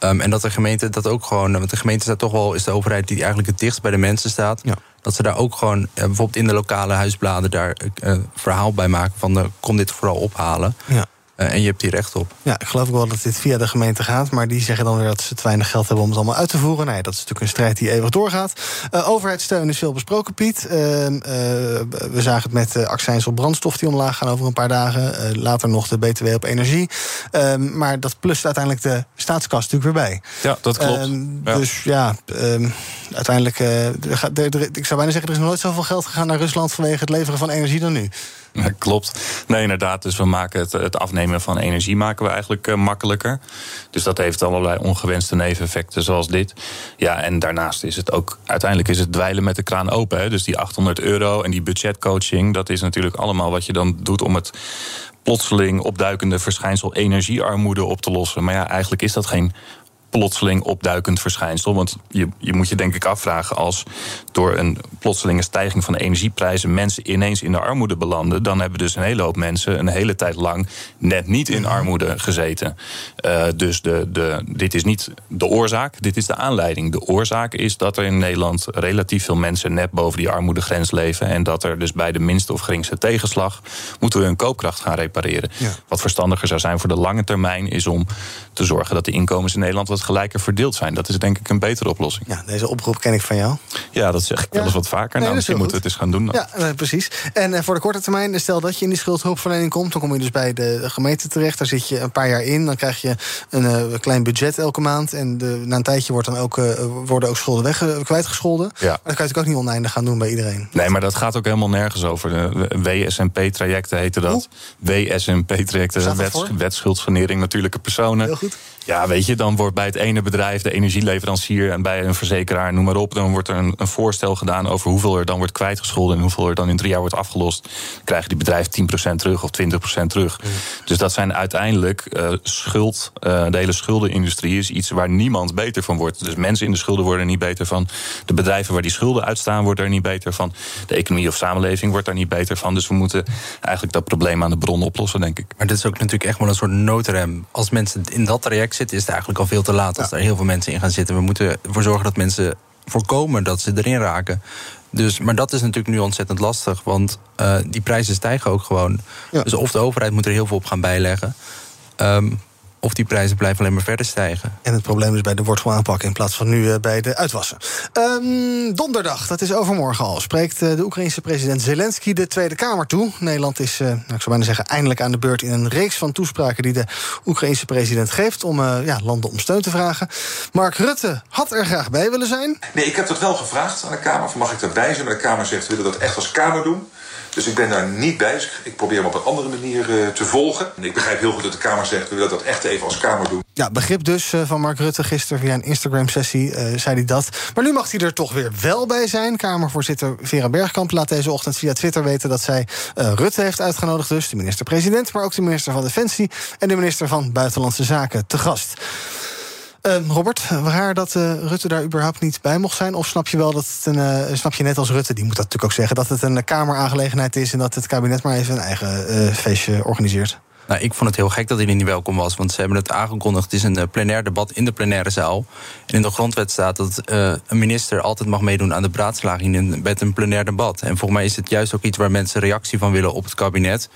Um, en dat de gemeente dat ook gewoon. Want de gemeente staat toch wel, is de overheid die eigenlijk het dichtst bij de mensen staat. Ja. Dat ze daar ook gewoon, uh, bijvoorbeeld in de lokale huisbladen, daar uh, verhaal bij maken van uh, kom dit vooral ophalen. Ja. Uh, en je hebt hier recht op. Ja, ik geloof ook wel dat dit via de gemeente gaat. Maar die zeggen dan weer dat ze te weinig geld hebben om het allemaal uit te voeren. Nee, dat is natuurlijk een strijd die eeuwig doorgaat. Uh, overheidssteun is veel besproken, Piet. Uh, we zagen het met accijns op brandstof die omlaag gaan over een paar dagen. later nog de BTW op energie. Ehm, maar dat plust uiteindelijk de staatskas natuurlijk weer bij. Ja, dat klopt. Ehm, ja. Dus ja, ehm, uiteindelijk... ik zou bijna zeggen, er is nooit zoveel geld gegaan naar Rusland... vanwege het leveren van energie dan nu. Klopt. Nee, inderdaad. Dus we maken het, het afnemen van energie maken we eigenlijk uh, makkelijker. Dus dat heeft allerlei ongewenste neveneffecten zoals dit. Ja, en daarnaast is het ook uiteindelijk is het dweilen met de kraan open. Hè. Dus die 800 euro en die budgetcoaching, dat is natuurlijk allemaal wat je dan doet om het plotseling opduikende verschijnsel energiearmoede op te lossen. Maar ja, eigenlijk is dat geen plotseling opduikend verschijnsel. Want je, je moet je denk ik afvragen als door een plotselinge stijging van de energieprijzen mensen ineens in de armoede belanden, dan hebben dus een hele hoop mensen een hele tijd lang net niet in armoede gezeten. Uh, dus de, de, dit is niet de oorzaak, dit is de aanleiding. De oorzaak is dat er in Nederland relatief veel mensen net boven die armoedegrens leven en dat er dus bij de minste of geringste tegenslag moeten we hun koopkracht gaan repareren. Ja. Wat verstandiger zou zijn voor de lange termijn is om te zorgen dat de inkomens in Nederland wat gelijker verdeeld zijn. Dat is denk ik een betere oplossing. Ja, deze oproep ken ik van jou. Ja, dat zeg ik wel eens wat vaker. Nee, nou, misschien moeten we het eens gaan doen. Dan. Ja, nee, precies. En uh, voor de korte termijn, stel dat je in die schuldhulpverlening komt... dan kom je dus bij de gemeente terecht. Daar zit je een paar jaar in. Dan krijg je een uh, klein budget elke maand. En de, na een tijdje wordt dan ook, uh, worden ook schulden weg, kwijtgescholden. Ja. Maar dat kan je natuurlijk ook niet oneindig gaan doen bij iedereen. Nee, maar dat gaat ook helemaal nergens over. De WSMP-trajecten heten dat. WSMP-trajecten, wets, wetschuldsanering natuurlijke personen. Goed. Ja, weet je, dan wordt bij het ene bedrijf, de energieleverancier en bij een verzekeraar, noem maar op, dan wordt er een, een voorstel gedaan over hoeveel er dan wordt kwijtgescholden en hoeveel er dan in drie jaar wordt afgelost. Dan krijgen die bedrijven 10% terug of 20% terug. Mm. Dus dat zijn uiteindelijk uh, schuld, uh, de hele schuldenindustrie is iets waar niemand beter van wordt. Dus mensen in de schulden worden er niet beter van. De bedrijven waar die schulden uitstaan worden er niet beter van. De economie of samenleving wordt daar niet beter van. Dus we moeten eigenlijk dat probleem aan de bron oplossen, denk ik. Maar dit is ook natuurlijk echt wel een soort noodrem. Als mensen in dat traject zitten, is het eigenlijk al veel te laat als ja. er heel veel mensen in gaan zitten. We moeten ervoor zorgen dat mensen voorkomen dat ze erin raken. Dus, maar dat is natuurlijk nu ontzettend lastig, want uh, die prijzen stijgen ook gewoon. Ja. Dus of de overheid moet er heel veel op gaan bijleggen. Um, of die prijzen blijven alleen maar verder stijgen. En het probleem is bij de wortel aanpakken in plaats van nu uh, bij de uitwassen. Um, donderdag, dat is overmorgen al, spreekt uh, de Oekraïnse president Zelensky de Tweede Kamer toe. Nederland is, uh, nou, ik zou bijna zeggen, eindelijk aan de beurt in een reeks van toespraken die de Oekraïnse president geeft om ja, landen om steun te vragen. Mark Rutte had er graag bij willen zijn. Nee, ik heb dat wel gevraagd aan de Kamer. Of mag ik daarbij zijn? Maar de Kamer zegt, we willen dat echt als Kamer doen. Dus ik ben daar niet bij. Ik probeer hem op een andere manier uh, te volgen. En ik begrijp heel goed dat de Kamer zegt... we willen dat echt even als Kamer doen. Ja, begrip dus uh, van Mark Rutte gisteren via een Instagram-sessie uh, zei hij dat. Maar nu mag hij er toch weer wel bij zijn. Kamervoorzitter Vera Bergkamp laat deze ochtend via Twitter weten... dat zij Rutte heeft uitgenodigd dus, de minister-president... maar ook de minister van Defensie en de minister van Buitenlandse Zaken te gast. Ehm, Robert, raar dat eh, Rutte daar überhaupt niet bij mocht zijn? Of snap je wel dat het een. eh, snap je net als Rutte, die moet dat natuurlijk ook zeggen, dat het een Kameraangelegenheid is en dat het kabinet maar even een eigen eh, feestje organiseert? Nou, ik vond het heel gek dat hij niet welkom was. Want ze hebben het aangekondigd. Het is een plenair debat in de plenaire zaal. En in de grondwet staat dat een minister altijd mag meedoen aan de beraadslaging in- met een plenair debat. En volgens mij is het juist ook iets waar mensen reactie van willen op het kabinet.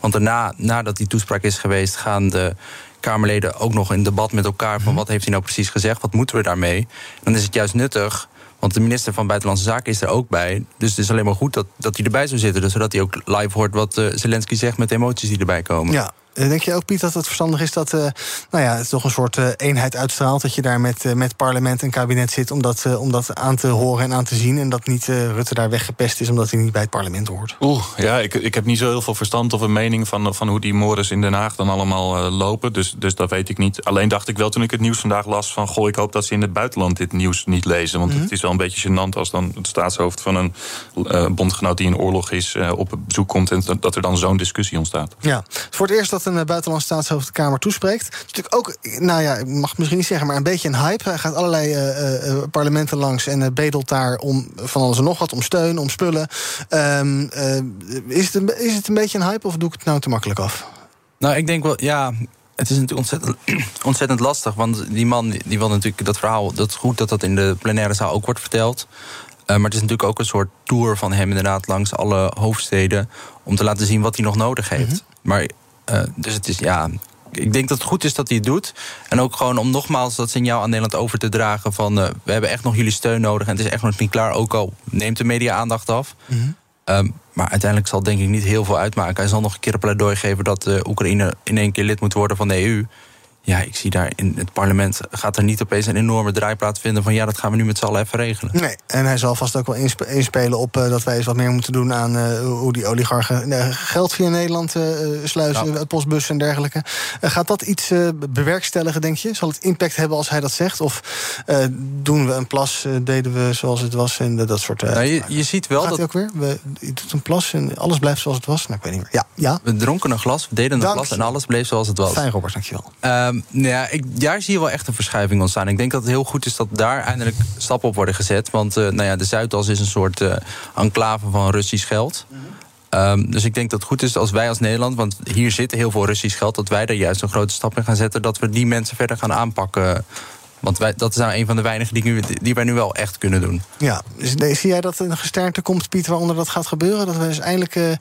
Want daarna, nadat die toespraak is geweest, gaan de Kamerleden ook nog in debat met elkaar van wat heeft hij nou precies gezegd, wat moeten we daarmee? Dan is het juist nuttig. Want de minister van Buitenlandse Zaken is er ook bij. Dus het is alleen maar goed dat, dat hij erbij zou zitten. Dus zodat hij ook live hoort wat eh, Zelensky zegt met de emoties die erbij komen. Ja. Eh, Denk je ook, Piet, dat het verstandig is dat eh, nou ja, het toch een soort eh, eenheid uitstraalt? Dat je daar met, met parlement en kabinet zit om dat, om dat aan te horen en aan te zien. En dat niet Rutte daar weggepest is omdat hij niet bij het parlement hoort. Oeh, ja, ik, ik heb niet zo heel veel verstand of een mening van, van hoe die mores in Den Haag dan allemaal lopen. Dus, dus dat weet ik niet. Alleen dacht ik wel toen ik het nieuws vandaag las van... goh, ik hoop dat ze in het buitenland dit nieuws niet lezen. Want Mhm. het is wel een beetje gênant als dan het staatshoofd van een bondgenoot... die in oorlog is, op bezoek komt en dat er dan zo'n discussie ontstaat. Ja, voor het eerst dat een eh, buitenlands staatshoofd de Kamer toespreekt. Het is natuurlijk ook, nou ja, ik mag het misschien niet zeggen, maar een beetje een hype. Hij gaat allerlei eh, eh, parlementen langs en bedelt daar om van alles en nog wat, om steun, om spullen. Ehm, eh, is, het een, is het een beetje een hype of doe ik het nou te makkelijk af? Nou, ik denk wel, ja. Het is natuurlijk ontzettend, (clears throat) ontzettend lastig. Want die man die wil natuurlijk dat verhaal. Dat is goed dat dat in de plenaire zaal ook wordt verteld. Maar het is natuurlijk ook een soort tour van hem, inderdaad, langs alle hoofdsteden. Om te laten zien wat hij nog nodig heeft. Maar, eh, dus het is, ja. Ik denk dat het goed is dat hij het doet. En ook gewoon om nogmaals dat signaal aan Nederland over te dragen: van eh, we hebben echt nog jullie steun nodig. En het is echt nog niet klaar. Ook al neemt de media aandacht af. Ehm, maar uiteindelijk zal het denk ik niet heel veel uitmaken. Hij zal nog een keer een pleidooi geven dat eh, Oekraïne in één keer lid moet worden van de EU. Ja, ik zie daar in het parlement gaat er niet opeens een enorme draaiplaat vinden van ja, dat gaan we nu met z'n allen even regelen. Nee, en hij zal vast ook wel insp- inspelen op eh, dat wij eens wat meer moeten doen aan eh, hoe die oligarchen geld via Nederland eh, sluizen, eh, postbussen en dergelijke. Gaat dat iets bewerkstelligen, denk je? Zal het impact hebben als hij dat zegt? Of doen we een plas, deden we zoals het was en dat soort. Nou, je, je ziet wel gaat dat ook weer? We, je doet een plas en alles blijft zoals het was? Nou, ik weet niet meer. Ja, ja. we dronken een glas, we deden een Dank glas en alles bleef zoals het was. Fijn, Robert, dankjewel. Ehm, nou ja, ik, daar zie je wel echt een verschuiving ontstaan. Ik denk dat het heel goed is dat daar eindelijk stappen op worden gezet. Want eh, nou ja, de Zuidas is een soort eh, enclave van Russisch geld. Ehm, dus ik denk dat het goed is als wij als Nederland, want hier zit heel veel Russisch geld, dat wij daar juist een grote stap in gaan zetten. Dat we die mensen verder gaan aanpakken. Want wij, dat is nou een van de weinige die, nu, die wij nu wel echt kunnen doen. Ja, dus, zie jij dat er een gesternte komt, Piet, waaronder dat gaat gebeuren? Dat we dus eindelijk eh,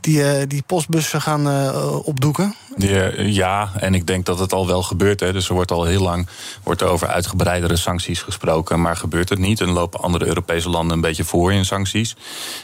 die, eh, die postbussen gaan eh, opdoeken? Ja, ja, en ik denk dat het al wel gebeurt. Hè. Dus er wordt al heel lang wordt er over uitgebreidere sancties gesproken. Maar gebeurt het niet? En lopen andere Europese landen een beetje voor in sancties.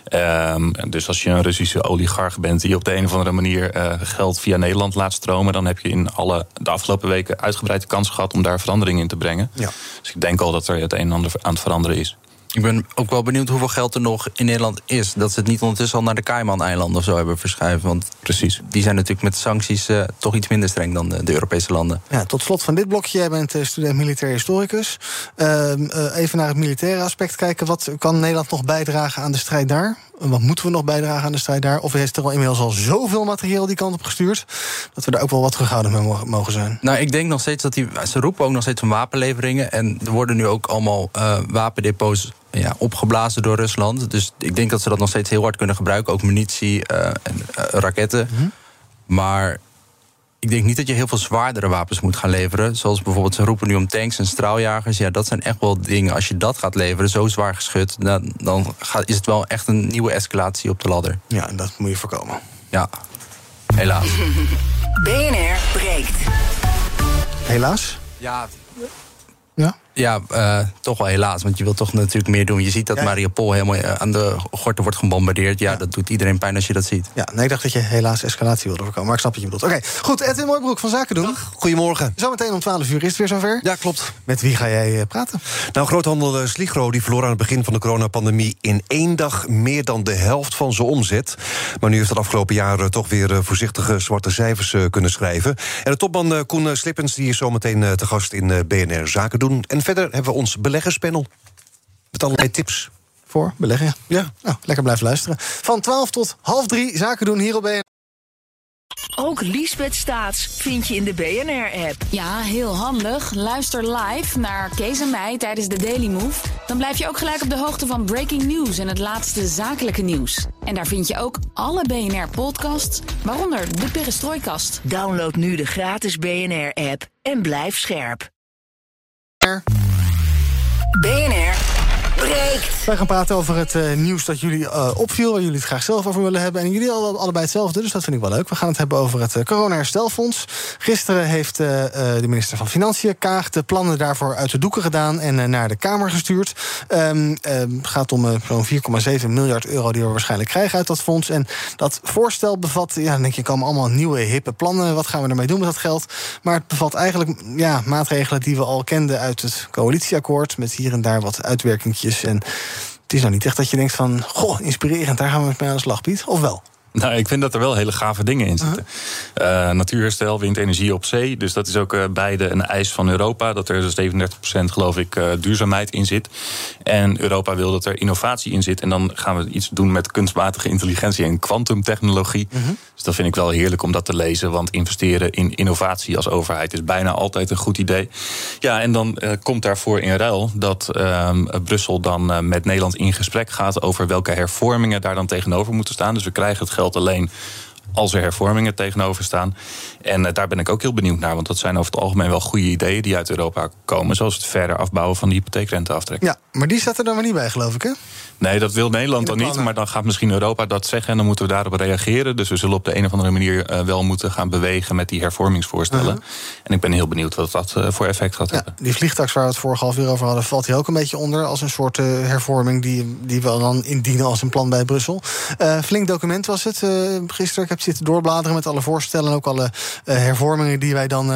Ehm, dus als je een Russische oligarch bent die op de een of andere manier eh, geld via Nederland laat stromen, dan heb je in alle de afgelopen weken uitgebreid de kans gehad om daar verandering in te brengen. Ja. Dus ik denk al dat er het een en ander aan het veranderen is. Ik ben ook wel benieuwd hoeveel geld er nog in Nederland is. Dat ze het niet ondertussen al naar de Cayman-eilanden of zo hebben verschuiven. Want Precies. die zijn natuurlijk met sancties eh, toch iets minder streng dan de, de Europese landen. Ja, tot slot van dit blokje. Jij bent eh, student militair historicus. Ehm, eh, even naar het militaire aspect kijken. Wat kan Nederland nog bijdragen aan de strijd daar? Wat moeten we nog bijdragen aan de strijd daar? Of is er al inmiddels al zoveel materieel die kant op gestuurd... dat we daar ook wel wat terughoudend mee mogen- zijn? Nou, ik denk nog steeds dat die. Ze roepen ook nog steeds om wapenleveringen. En er worden nu ook allemaal eh, wapendepots ja, opgeblazen door Rusland. Dus ik denk dat ze dat nog steeds heel hard kunnen gebruiken. Ook munitie eh, en eh, raketten. Maar ik denk niet dat je heel veel zwaardere wapens moet gaan leveren. Zoals bijvoorbeeld, ze roepen nu om tanks en straaljagers. Ja, dat zijn echt wel dingen. Als je dat gaat leveren, zo zwaar geschud, dan, dan gaat, is het wel echt een nieuwe escalatie op de ladder. Ja, en dat moet je voorkomen. Ja, helaas. (laughs) BNR breekt. Helaas. Ja. Ja? Ja, eh, toch wel helaas. Want je wilt toch natuurlijk meer doen. Je ziet dat Ja. Mariupol helemaal eh, aan de gorten wordt gebombardeerd. Ja, dat doet iedereen pijn als je dat ziet. Ja, nee, ik dacht dat je helaas escalatie wilde voorkomen. Maar ik snap wat je bedoelt. Oké, goed. Edwin Mooibroek van Zaken doen. Goedemorgen. Zometeen om 12 uur is het weer zover. Ja, klopt. Met wie ga jij eh, praten? Nou, groothandel Sligro die verloor aan het begin van de coronapandemie... in één dag meer dan de helft van zijn omzet. Maar nu heeft het afgelopen jaar toch weer voorzichtige zwarte cijfers kunnen schrijven. En de topman Koen Slippens die is zometeen te gast in BNR Zaken doen. En verder hebben we ons beleggerspanel. Met allerlei tips. Voor beleggen, ja. Nou, lekker blijven luisteren. Van 12 tot half 3 zaken doen hier op BNR. Ook Liesbeth Staats vind je in de BNR-app. Ja, heel handig. Luister live naar Kees en mij tijdens de Daily Move. Dan blijf je ook gelijk op de hoogte van breaking news en het laatste zakelijke nieuws. En daar vind je ook alle BNR-podcasts, waaronder de Perestrooikast. Download nu de gratis BNR-app en blijf scherp. BNR Wij gaan praten over het eh, nieuws dat jullie eh, opviel... waar jullie het graag zelf over willen hebben. En jullie alle, allebei hetzelfde, dus dat vind ik wel leuk. We gaan het hebben over het uh, corona-herstelfonds. Gisteren heeft de minister van Financiën, Kaag... de plannen daarvoor uit de doeken gedaan en naar de Kamer gestuurd. Ehm, gaat om zo'n 4,7 miljard euro die we waarschijnlijk krijgen uit dat fonds. En dat voorstel bevat, ja, dan denk je, komen allemaal nieuwe, hippe plannen. Wat gaan we ermee doen met dat geld? Maar het bevat eigenlijk ja, maatregelen die we al kenden uit het coalitieakkoord... met hier en daar wat uitwerkingjes en het is nou niet echt dat je denkt van... goh, inspirerend, daar gaan we mee aan de slag, Piet. Of wel? (laughs) Nou, ik vind dat er wel hele gave dingen in zitten. Uh, natuurherstel, windenergie op zee. Dus dat is ook uh, beide een eis van Europa. Dat er 37% geloof ik uh, duurzaamheid in zit. En Europa wil dat er innovatie in zit. En dan gaan we iets doen met kunstmatige intelligentie en kwantumtechnologie. Uh -huh. Dus dat vind ik wel heerlijk om dat te lezen. Want investeren in innovatie als overheid is bijna altijd een goed idee. Ja, en dan komt daarvoor in ruil dat ehm, Brussel dan met Nederland in gesprek gaat over welke hervormingen daar dan tegenover moeten staan. Dus we krijgen het geld alleen als er hervormingen tegenover staan. En uh, daar ben ik ook heel benieuwd naar. Want dat zijn over het algemeen wel goede ideeën die uit Europa komen. Zoals het verder afbouwen van de hypotheekrenteaftrek. Ja, maar die staat er dan maar niet bij, geloof ik, hè? Nee, dat wil Nederland dan niet. Maar dan gaat misschien Europa dat zeggen. En dan moeten we daarop reageren. Dus we zullen op de een of andere manier uh, wel moeten gaan bewegen met die hervormingsvoorstellen. Uh -huh. En ik ben heel benieuwd wat dat uh, voor effect gaat ja, hebben. Die vliegtax waar we het vorige half uur over hadden, valt hier ook een beetje onder. Als een soort hervorming die, die we dan indienen als een plan bij Brussel. flink document was het gisteren. Ik heb zitten doorbladeren met alle voorstellen en ook alle hervormingen die wij dan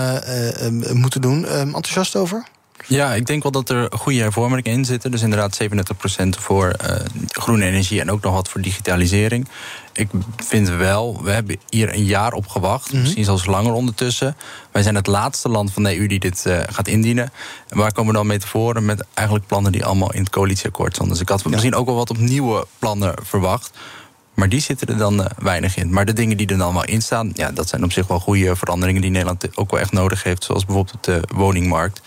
moeten doen. enthousiast over? Ja, ik denk wel dat er goede hervormingen in zitten. Dus inderdaad 37% voor uh, groene energie en ook nog wat voor digitalisering. Ik vind wel, we hebben hier een jaar op gewacht. Mm -hmm. Misschien zelfs langer ondertussen. Wij zijn het laatste land van de EU die dit uh, gaat indienen. En waar komen we dan mee tevoren? Met eigenlijk plannen die allemaal in het coalitieakkoord stonden. Dus ik had ja. misschien ook wel wat op nieuwe plannen verwacht. Maar die zitten er dan uh, weinig in. Maar de dingen die er dan wel in staan, ja, dat zijn op zich wel goede veranderingen die Nederland ook wel echt nodig heeft. Zoals bijvoorbeeld de woningmarkt.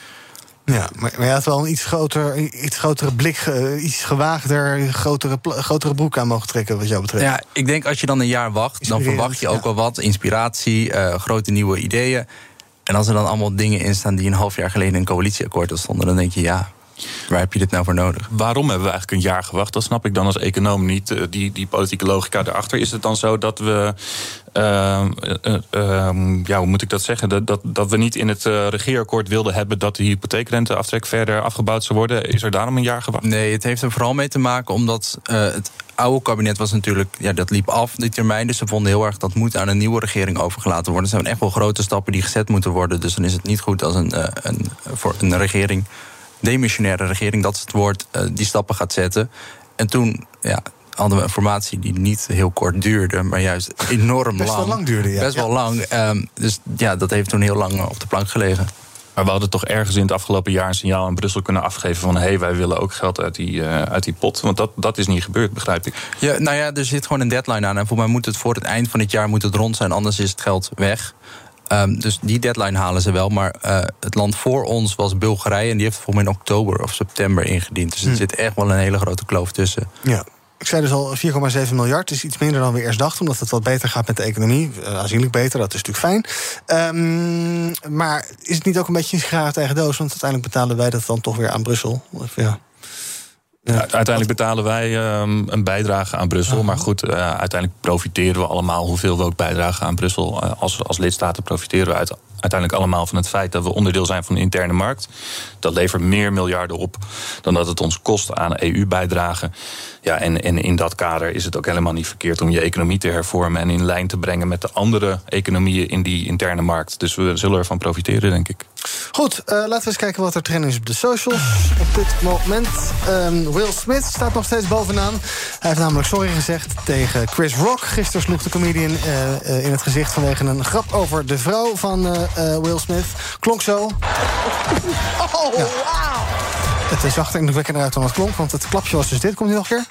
Ja, maar, maar je had wel een iets, groter, iets grotere blik, uh, iets gewaagder, grotere, grotere broek aan mogen trekken, wat jou betreft. Ja, ik denk als je dan een jaar wacht, dan verwacht je ook ja. wel wat. Inspiratie, uh, grote nieuwe ideeën. En als er dan allemaal dingen in staan die een half jaar geleden in een coalitieakkoord stonden, dan denk je ja. Waar heb je dit nou voor nodig? Waarom hebben we eigenlijk een jaar gewacht? Dat snap ik dan als econoom niet. Uh, die, die politieke logica erachter. Is het dan zo dat we uh, uh, ja, hoe moet ik dat zeggen? Dat, dat, dat we niet in het uh, regeerakkoord wilden hebben dat de hypotheekrenteaftrek verder afgebouwd zou worden. Is er daarom een jaar gewacht? Nee, het heeft er vooral mee te maken omdat het oude kabinet was natuurlijk, ja, dat liep af, die termijn. Dus ze vonden heel erg dat moet aan een nieuwe regering overgelaten worden. Er zijn echt wel grote stappen die gezet moeten worden. Dus dan is het niet goed als een, een, voor een regering demissionaire regering, dat is het woord, uh, die stappen gaat zetten. En toen ja, hadden we een formatie die niet heel kort duurde, maar juist enorm Best lang. wel lang duurde, ja. Best wel ja. lang. Um, dus ja, dat heeft toen heel lang op de plank gelegen. Maar we hadden toch ergens in het afgelopen jaar een signaal aan Brussel kunnen afgeven van hé, hey, wij willen ook geld uit die, uh, uit die pot. Want dat, dat is niet gebeurd, begrijp ik. Ja, nou ja, er zit gewoon een deadline aan. En voor mij moet het voor het eind van het jaar moet het rond zijn, anders is het geld weg. Um, dus die deadline halen ze wel. Maar uh, het land voor ons was Bulgarije. En die heeft het volgens mij in oktober of september ingediend. Dus er hm. zit echt wel een hele grote kloof tussen. Ja. Ik zei dus al 4,7 miljard. Is iets minder dan we eerst dachten. Omdat het wat beter gaat met de economie. Uh, aanzienlijk beter, dat is natuurlijk fijn. Um, maar is het niet ook een beetje een sigaret eigen doos? Want uiteindelijk betalen wij dat dan toch weer aan Brussel. Of ja. Ja, uiteindelijk betalen wij um, een bijdrage aan Brussel. Maar goed, uh, uiteindelijk profiteren we allemaal hoeveel we ook bijdragen aan Brussel. Uh, als, als lidstaten profiteren we uit, uiteindelijk allemaal van het feit dat we onderdeel zijn van de interne markt. Dat levert meer miljarden op dan dat het ons kost aan EU-bijdragen. Ja, en, en in dat kader is het ook helemaal niet verkeerd om je economie te hervormen en in lijn te brengen met de andere economieën in die interne markt. Dus we zullen ervan profiteren, denk ik. Goed, uh, laten we eens kijken wat er trending is op de socials. Op dit moment. Um, Will Smith staat nog steeds bovenaan. Hij heeft namelijk sorry gezegd tegen Chris Rock. Gisteren sloeg de comedian uh, uh, in het gezicht vanwege een grap over de vrouw van Will Smith. Klonk zo. (laughs) Oh, ja. wow! Het zag er indrukwekkender uit dan het klonk, want het klapje was dus dit. Komt hij nog een keer?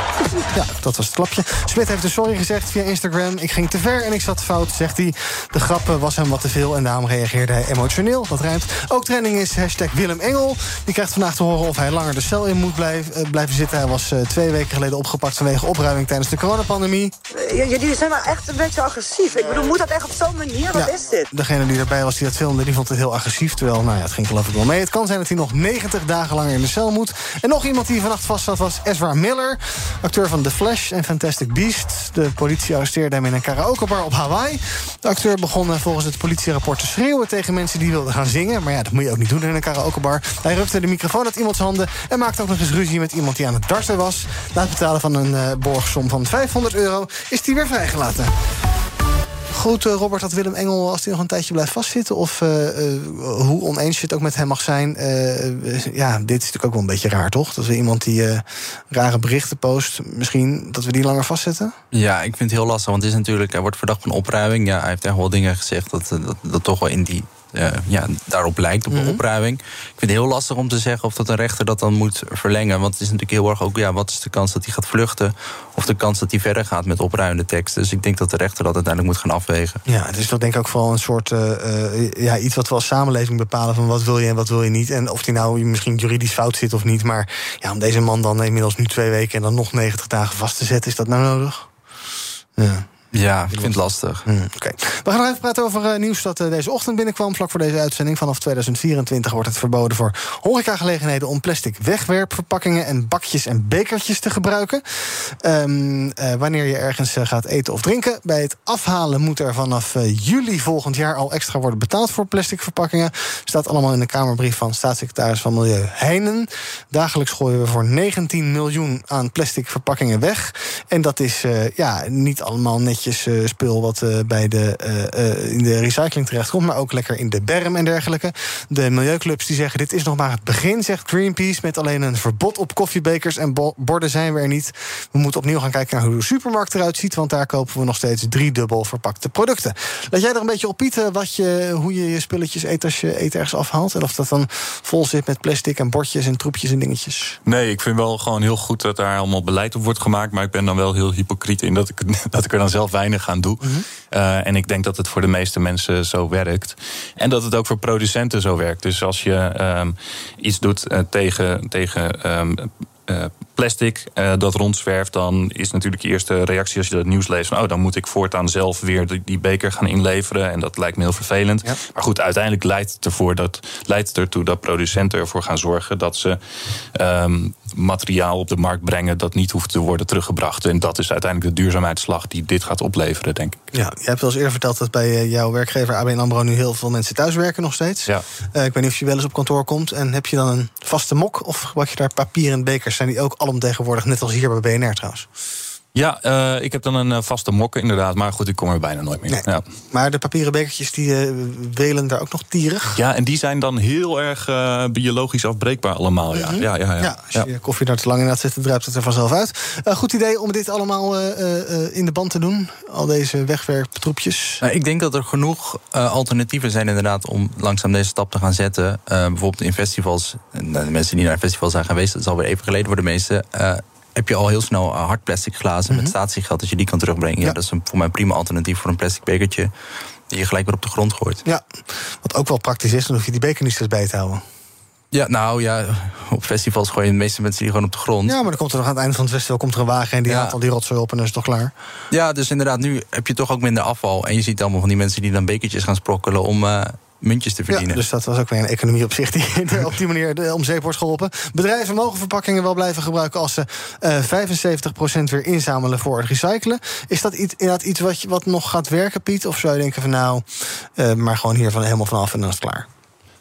Ja, dat was het klapje. Smit heeft dus sorry gezegd via Instagram. Ik ging te ver en ik zat fout, zegt hij. De grap eh, was hem wat te veel en daarom reageerde hij emotioneel. Dat rijmt. Ook trending is hashtag Willem Engel. Die krijgt vandaag te horen of hij langer de cel in moet blijven, eh, blijven zitten. Hij was eh, twee weken geleden opgepakt vanwege opruiming tijdens de coronapandemie. Ja, jullie zijn wel echt een beetje agressief. Ik bedoel, moet dat echt op zo'n manier? Wat Ja, is dit? Degene die erbij was die dat filmde, die vond het heel agressief. Terwijl, nou ja, het ging geloof ik wel mee. Het kan zijn dat hij nog 90 dagen langer in de cel moet. En nog iemand die vannacht vast zat was Ezra Miller. Acteur van The Flash en Fantastic Beast. De politie arresteerde hem in een karaokebar op Hawaii. De acteur begon eh, volgens het politierapport te schreeuwen tegen mensen die wilden gaan zingen. Maar ja, dat moet je ook niet doen in een karaokebar. Hij rukte de microfoon uit iemands handen en maakte ook nog eens ruzie met iemand die aan het darten was. Na het betalen van een eh, borgsom van 500 euro is hij weer vrijgelaten. Goed, eh, Robert, dat Willem Engel, als hij nog een tijdje blijft vastzitten... of eh, eh, hoe oneens je het ook met hem mag zijn... ja, dit is natuurlijk ook wel een beetje raar, toch? Dat we iemand die rare berichten post... misschien dat we die langer vastzetten? Ja, ik vind het heel lastig, want het is natuurlijk, hij wordt verdacht van opruiming. Ja, hij heeft echt wel dingen gezegd dat, dat toch wel in die. Eh, ja, daarop lijkt op Mhm. een opruiming. Ik vind het heel lastig om te zeggen of dat een rechter dat dan moet verlengen. Want het is natuurlijk heel erg ook, ja, wat is de kans dat hij gaat vluchten? Of de kans dat hij verder gaat met opruimende teksten. Dus ik denk dat de rechter dat uiteindelijk moet gaan afwegen. Ja, het is toch denk ik ook vooral een soort... eh, eh, ja, iets wat we als samenleving bepalen van wat wil je en wat wil je niet. En of die nou misschien juridisch fout zit of niet. Maar ja, om deze man dan inmiddels nu twee weken... en dan nog 90 dagen vast te zetten, is dat nou nodig? Ja. Ja, ik vind het lastig. Hmm, Oké. We gaan nog even praten over eh, nieuws dat eh, deze ochtend binnenkwam. Vlak voor deze uitzending. Vanaf 2024 wordt het verboden voor horecagelegenheden... om plastic wegwerpverpakkingen en bakjes en bekertjes te gebruiken. Ehm, eh, wanneer je ergens gaat eten of drinken. Bij het afhalen moet er vanaf juli volgend jaar al extra worden betaald voor plastic verpakkingen. Staat allemaal in de Kamerbrief van staatssecretaris van Milieu Heijnen. Dagelijks gooien we voor 19 miljoen aan plastic verpakkingen weg. En dat is ja, niet allemaal netjes eh, spul wat eh, bij de, eh, in de recycling terechtkomt, maar ook lekker in de berm en dergelijke. De milieuclubs die zeggen: dit is nog maar het begin, zegt Greenpeace. Met alleen een verbod op koffiebekers en bo- borden zijn we er niet. We moeten opnieuw gaan kijken naar hoe de supermarkt eruit ziet, want daar kopen we nog steeds driedubbel verpakte producten. Laat jij er een beetje op pieten wat je, hoe je je spulletjes eet als je eten ergens afhaalt? En of dat dan vol zit met plastic en bordjes en troepjes en dingetjes? Nee, ik vind wel gewoon heel goed dat daar allemaal beleid op wordt gemaakt. Maar ik ben dan wel heel hypocriet in dat ik, (laughs) dat ik er dan zelf weinig aan doe. Eh, en ik denk dat het voor de meeste mensen zo werkt. En dat het ook voor producenten zo werkt. Dus als je ehm, iets doet eh, tegen, tegen ehm, eh, plastic dat rondzwerft, dan is natuurlijk je eerste reactie als je dat nieuws leest: van, oh, dan moet ik voortaan zelf weer die, die beker gaan inleveren. En dat lijkt me heel vervelend. Maar goed, uiteindelijk leidt het, ervoor dat, leidt het ertoe dat producenten ervoor gaan zorgen dat ze ehm, materiaal op de markt brengen dat niet hoeft te worden teruggebracht. En dat is uiteindelijk de duurzaamheidsslag die dit gaat opleveren, denk ik. Ja, je hebt wel eens eerder verteld dat bij eh, jouw werkgever ABN AMRO nu heel veel mensen thuiswerken nog steeds. Ja. Eh, ik weet niet of je wel eens op kantoor komt. En heb je dan een vaste mok of gebruik je daar papieren bekers? Zijn die ook alomtegenwoordig, net als hier bij BNR trouwens? Ja, eh, ik heb dan een eh, vaste mokken inderdaad. Maar goed, ik kom er bijna nooit meer. Ja. Maar de papieren bekertjes die eh, welen daar ook nog tierig. ja, en die zijn dan heel erg eh, biologisch afbreekbaar allemaal. Ja, ja, ja, ja. Mhm. Ja, als je koffie daar te lang in laat zitten, druipt het er vanzelf uit. Eh, goed idee om dit allemaal eh, eh, eh, in de band te doen. Al deze wegwerptroepjes. Nou, ik denk dat er genoeg eh, alternatieven zijn inderdaad om langzaam deze stap te gaan zetten. Eh, bijvoorbeeld in festivals. En, de mensen die naar festivals zijn geweest, dat is alweer even geleden voor de meesten. Heb je al heel snel eh, hard plastic glazen met statiegeld, als je die kan terugbrengen. Ja. dat is een, voor mij een prima alternatief voor een plastic bekertje. Die je gelijk weer op de grond gooit. Ja, wat ook wel praktisch is, dan hoef je die beker niet steeds bij te houden. Ja, nou ja, (laughs) op festivals gooi je de meeste mensen die gewoon op de grond. Ja, maar dan komt er nog aan het einde van het festival komt er een wagen en die Ja. haalt al die rotzooi op en dan is het toch klaar. Ja, dus inderdaad, nu heb je toch ook minder afval. En je ziet allemaal van die mensen die dan bekertjes gaan sprokkelen om eh, muntjes te verdienen. Ja, dus dat was ook weer een economie op zich die (laughs) op die manier de- om zeep wordt geholpen. Bedrijven mogen verpakkingen wel blijven gebruiken als ze eh 75% weer inzamelen voor het recyclen. Is dat iets, inderdaad iets wat, je- wat nog gaat werken, Piet? Of zou je denken van nou, eh, maar gewoon hier van helemaal vanaf en dan is het klaar?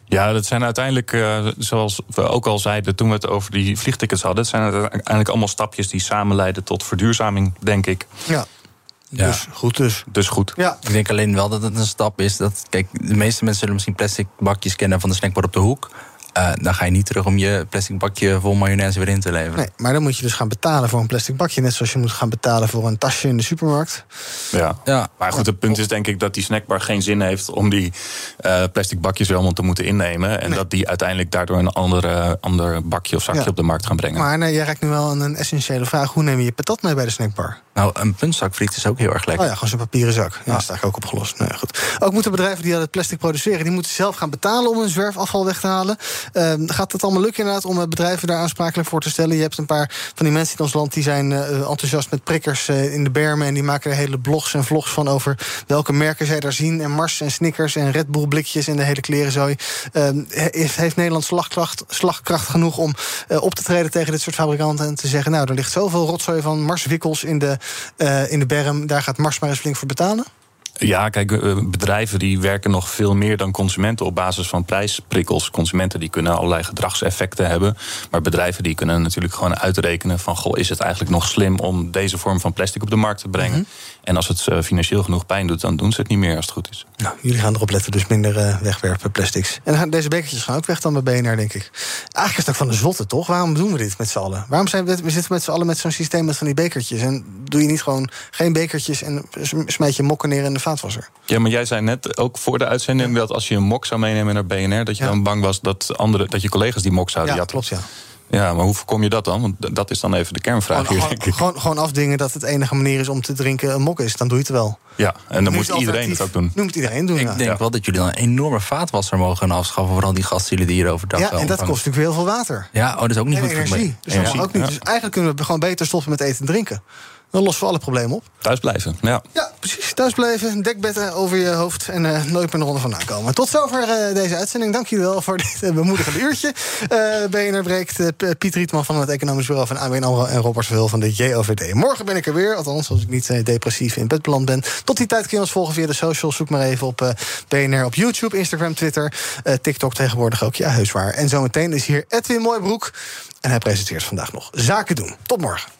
Ja, dat zijn uiteindelijk, eh, zoals we ook al zeiden toen we het over die vliegtickets hadden, het zijn uiteindelijk allemaal stapjes die samen leiden tot verduurzaming, denk ik. Ja. Dus goed dus. Dus goed. Ja. Ik denk alleen wel dat het een stap is. Dat, kijk, de meeste mensen zullen misschien plastic bakjes kennen van de snackbar op de hoek. Eh, dan ga je niet terug om je plastic bakje vol mayonaise weer in te leveren. Nee, maar dan moet je dus gaan betalen voor een plastic bakje. Net zoals je moet gaan betalen voor een tasje in de supermarkt. Ja. ja. Maar goed, het punt is denk ik dat die snackbar geen zin heeft om die eh, plastic bakjes weer allemaal te moeten innemen. En dat die uiteindelijk daardoor een andere, ander bakje of zakje Ja. op de markt gaan brengen. Maar nee, jij raakt nu wel aan een essentiële vraag. Hoe neem je je patat mee bij de snackbar? Nou, een puntzak friet is ook heel erg lekker. Oh ja, gewoon zo'n papieren zak. Ja, dat is eigenlijk ook opgelost. Nee, goed. Ook moeten bedrijven die het plastic produceren... die moeten zelf gaan betalen om hun zwerfafval weg te halen. Ehm, gaat het allemaal lukken inderdaad om eh, bedrijven daar aansprakelijk voor te stellen? Je hebt een paar van die mensen in ons land... die zijn eh, enthousiast met prikkers eh, in de bermen... en die maken er hele blogs en vlogs van over welke merken zij daar zien. En Mars en Snickers en Red Bull blikjes en de hele klerenzooi. Ehm, heeft, heeft Nederland slagkracht, genoeg om eh, op te treden tegen dit soort fabrikanten... en te zeggen, nou, er ligt zoveel rotzooi van Mars wikkels in de, eh, in de berm... daar gaat Mars maar eens flink voor betalen? Ja, kijk, eh, bedrijven die werken nog veel meer dan consumenten op basis van prijsprikkels. Consumenten die kunnen allerlei gedragseffecten hebben. Maar bedrijven die kunnen natuurlijk gewoon uitrekenen van... goh, is het eigenlijk nog slim om deze vorm van plastic op de markt te brengen? En als het eh, financieel genoeg pijn doet, dan doen ze het niet meer als het goed is. Nou, jullie gaan erop letten, dus minder eh, wegwerpen plastics. En deze bekertjes gaan ook weg dan bij BNR, denk ik. Eigenlijk is het ook van de zotte, toch? Waarom doen we dit met z'n allen? Waarom zijn we, we zitten met z'n allen met zo'n systeem met van die bekertjes? En doe je niet gewoon geen bekertjes en sm- smijt je mokken neer in de vaatwasser? Ja, maar jij zei net ook voor de uitzending dat als je een mok zou meenemen naar BNR, dat je dan bang was dat, andere, dat je collega's die mok zouden Ja, jatten. klopt, ja. Ja, maar hoe voorkom je dat dan? Want dat is dan even de kernvraag hier, denk Gewoon, ik. gewoon, gewoon afdingen dat het enige manier is om te drinken een mok is. Dan doe je het wel. Ja, en dan moet is het iedereen het ook doen. Nu moet iedereen doen, Ik ja. denk wel dat jullie dan een enorme vaatwasser mogen afschaffen... voor al die gastzielen die hier overdag Ja, en dat kost natuurlijk weer heel veel water. Ja, oh, dat is ook niet en goed voor het energie. milieu. Dus Energie, ook niet. Dus eigenlijk kunnen we gewoon beter stoppen met eten en drinken. Dan lossen we alle problemen op. Thuis blijven, ja. Ja, precies. Thuis blijven, dekbed over je hoofd en eh, nooit meer een ronde vandaan komen. Tot zover eh, deze uitzending. Dank jullie wel voor (laughs) dit eh, bemoedigende uurtje. Eh BNR breekt Piet Rietman van het Economisch Bureau van ABN AMRO... en Robert Verhul van de JOVD. Morgen ben ik er weer, althans als ik niet depressief in bed beland ben. Tot die tijd kun je ons volgen via de socials. Zoek maar even op BNR op YouTube, Instagram, Twitter... TikTok tegenwoordig ook. Ja, heus waar. En zometeen is hier Edwin Mooibroek. En hij presenteert vandaag nog Zaken doen. Tot morgen.